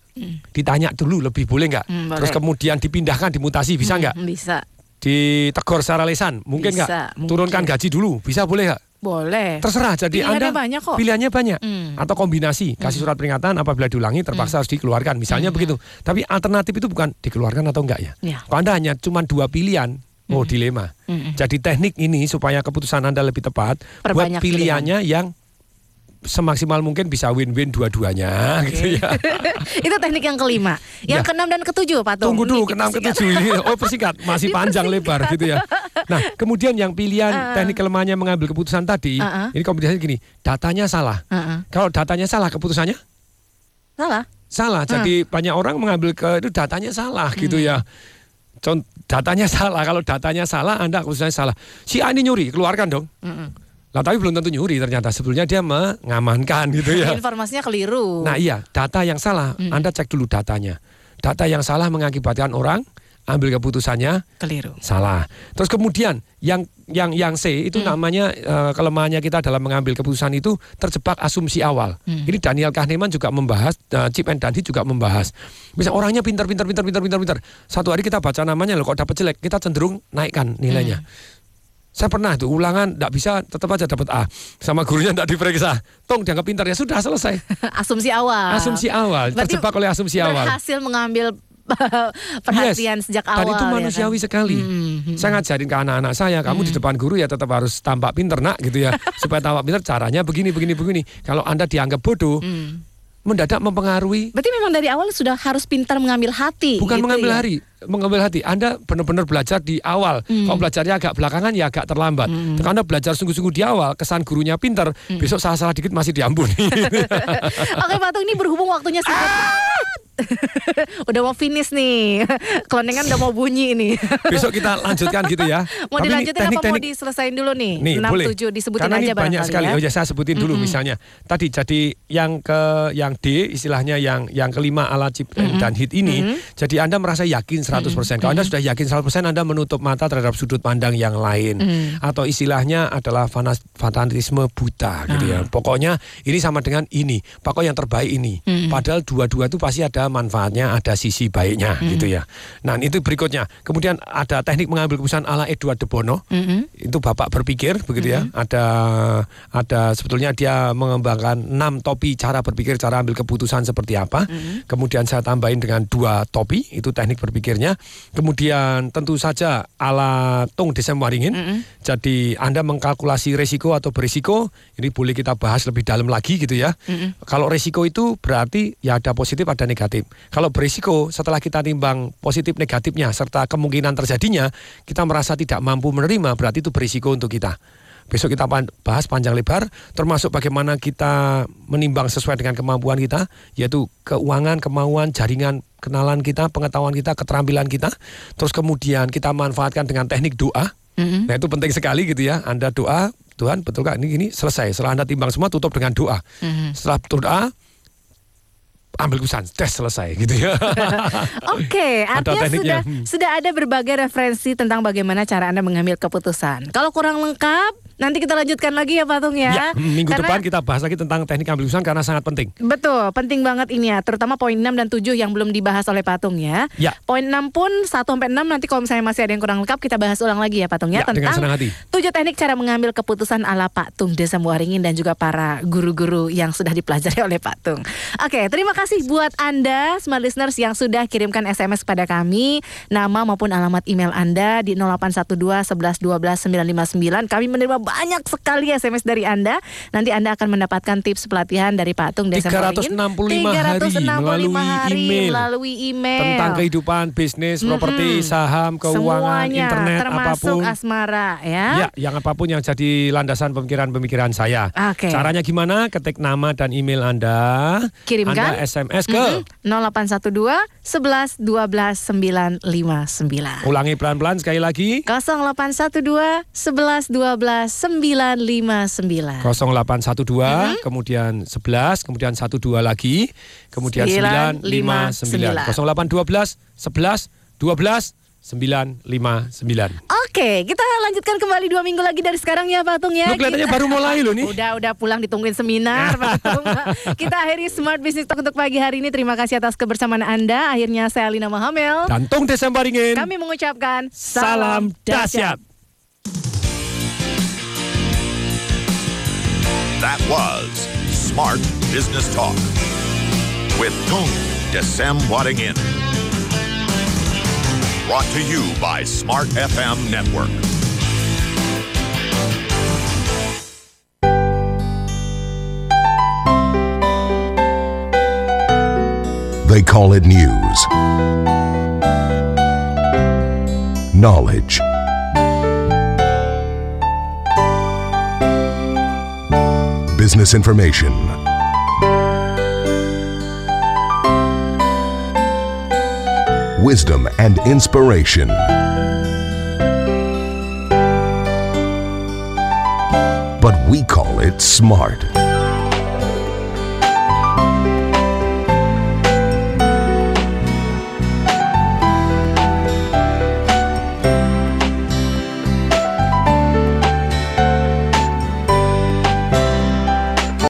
Ditanya dulu lebih boleh enggak? Hmm, Terus boleh. kemudian dipindahkan dimutasi bisa enggak? Hmm, Bisa. Ditegur secara lesan mungkin Bisa, enggak? mungkin. Turunkan gaji dulu bisa boleh enggak? Boleh. Terserah. Jadi Anda banyak kok. pilihannya banyak Hmm. atau kombinasi kasih surat peringatan apabila diulangi terpaksa harus dikeluarkan misalnya begitu. Tapi alternatif itu bukan dikeluarkan atau enggak ya? Ya. Kalau Anda hanya cuma dua pilihan, oh dilema. Mm-mm. Jadi teknik ini supaya keputusan Anda lebih tepat, buat Perbanyak pilihannya yang semaksimal mungkin bisa win-win dua-duanya gitu ya. Itu teknik yang kelima. Yang Ya. keenam dan ketujuh, Pak Tung. Tunggu dulu Ini ke enam ke dipersingkat. tujuh ini. Oh persingkat, masih panjang lebar gitu ya. Nah kemudian yang pilihan Ah. teknik kelemahannya mengambil keputusan tadi, Ah, ah. ini kombinasinya gini, datanya salah. Uh-uh. Kalau datanya salah keputusannya Salah. salah. Jadi banyak orang mengambil ke itu datanya salah gitu ya. Contoh datanya salah. Kalau datanya salah, Anda keputusannya salah. Si A ini nyuri, keluarkan dong. Mm-mm. Lah tapi belum tentu nyuri ternyata. Sebetulnya dia mengamankan gitu ya. Informasinya keliru. Nah iya, data yang salah, Mm. Anda cek dulu datanya. Data yang salah mengakibatkan orang ambil keputusannya keliru. salah. Terus kemudian yang yang yang C itu namanya eh, kelemahannya kita dalam mengambil keputusan itu terjebak asumsi awal. Hmm. Ini Daniel Kahneman juga membahas, eh, Chip and Dandy juga membahas. Misal orangnya pintar, pintar, pintar, pintar, pintar, pintar. Satu hari kita baca namanya loh, kok dapat jelek, kita cenderung naikkan nilainya. Saya pernah tuh ulangan tidak bisa tetap aja dapat A sama gurunya tidak diperiksa. Tong dianggap pintar ya sudah selesai. Asumsi awal. Asumsi awal Berarti terjebak oleh asumsi awal. Berhasil mengambil perhatian Yes. sejak awal. Dan itu ya manusiawi kan? sekali. Hmm, hmm. Saya ngajarin ke anak-anak saya, kamu di depan guru ya tetap harus tampak pinter nak gitu ya. Supaya tampak pinter caranya begini begini begini. Kalau Anda dianggap bodoh, Hmm. Mendadak mempengaruhi Berarti memang dari awal sudah harus pintar mengambil hati. bukan gitu mengambil ya? hari, mengambil hati. Anda benar-benar belajar di awal. Hmm. Kalau belajarnya agak belakangan ya agak terlambat. Kalau Anda belajar sungguh-sungguh di awal, kesan gurunya pinter, Hmm. besok salah-salah dikit masih diampuni. Oke Pak Tung ini berhubung waktunya singkat. udah mau finish nih. Kelonengan udah mau bunyi nih. besok kita lanjutkan gitu ya. mau Tapi ini dilanjutin apa mau teknik-teknik diselesain dulu nih? Nih, 6 boleh. 7 disebutin Karena aja ini banyak sekali. ya. Oh ya saya sebutin dulu Mm-mm. misalnya. Tadi jadi yang ke yang D istilahnya yang yang kelima ala chip dan hit ini. Mm-mm. Jadi Anda merasa yakin 100%. Kalau Anda sudah yakin 100% Anda menutup mata terhadap sudut pandang yang lain. Mm. Atau istilahnya adalah fanas- fanatisme buta gitu ya. Pokoknya ini sama dengan ini. Pokoknya yang terbaik ini. Mm. Padahal dua-dua itu pasti ada manfaatnya, ada sisi baiknya gitu ya. Nah, itu berikutnya. Kemudian ada teknik mengambil keputusan ala Edward de Bono Mm-mm. itu bapak berpikir begitu ya ada ada sebetulnya dia mengembangkan enam topi cara berpikir cara ambil keputusan seperti apa kemudian saya tambahin dengan dua topi itu teknik berpikirnya kemudian tentu saja ala Tung Desem Waringin jadi anda mengkalkulasi resiko atau berisiko ini boleh kita bahas lebih dalam lagi gitu ya Mm-mm. kalau resiko itu berarti ya ada positif ada negatif. Kalau berisiko setelah kita timbang positif negatifnya serta kemungkinan terjadinya kita merasa tidak mampu menerima berarti itu berisiko untuk kita. Besok kita bahas panjang lebar termasuk bagaimana kita menimbang sesuai dengan kemampuan kita yaitu keuangan, kemauan, jaringan kenalan kita, pengetahuan kita, keterampilan kita. Terus kemudian kita manfaatkan dengan teknik doa. Mm-mm. Nah itu penting sekali gitu ya. Anda doa, Tuhan betul kan ini, ini selesai. Setelah Anda timbang semua tutup dengan doa. Mhm. Setelah doa ambil keputusan, tes selesai gitu ya. Oke, Ada artinya sudah Hmm. sudah ada berbagai referensi tentang bagaimana cara Anda mengambil keputusan. Kalau kurang lengkap, nanti kita lanjutkan lagi ya Patung ya. Ya, minggu Karena- depan kita bahas lagi tentang teknik ambil keputusan karena sangat penting. Betul, penting banget ini ya, terutama poin 6 dan 7 yang belum dibahas oleh Patung ya. Ya. Poin 6 pun 1 sampai 6 nanti kalau misalnya masih ada yang kurang lengkap kita bahas ulang lagi ya Patung ya, Ya, tentang senang hati. tujuh teknik cara mengambil keputusan ala Pak Tung Desa Muaringin dan juga para guru-guru yang sudah dipelajari oleh Pak Tung. Oke, terima kasih buat Anda smart listeners yang sudah kirimkan SMS kepada kami, nama maupun alamat email Anda di 0812 11 12 959. Kami menerima banyak sekali SMS dari Anda. Nanti Anda akan mendapatkan tips pelatihan dari Pak Tung Desa Muaringin. 365 hari 365 melalui hari email. melalui email. Tentang kehidupan, bisnis, Mm-mm. properti, saham, keuangan, Semuanya, internet, termasuk apa pun. asmara ya. Ya, yang apa pun yang jadi landasan pemikiran-pemikiran saya. Oke. Caranya gimana? Ketik nama dan email Anda. Kirimkan. Anda SMS ke. Mhm. 0812 11 12 959. Ulangi pelan-pelan sekali lagi. 0812 11 12 959. 0812, kemudian 11, kemudian 12 lagi, kemudian 959. 0812 11 12 959. Oke, kita lanjutkan kembali dua minggu lagi dari sekarang ya Pak Tung ya. Lu kelihatannya Kita- baru mulai loh nih. Udah, udah pulang ditungguin seminar Pak Tung. Kita akhiri Smart Business Talk untuk pagi hari ini. Terima kasih atas kebersamaan Anda. Akhirnya saya Alina Mahamel. Dan Tung Desember ingin. Kami mengucapkan Salam dahsyat. That was Smart Business Talk with Tung Desem. Brought to you by Smart FM Network. They call it news, knowledge, business information. Wisdom and inspiration. But we call it smart.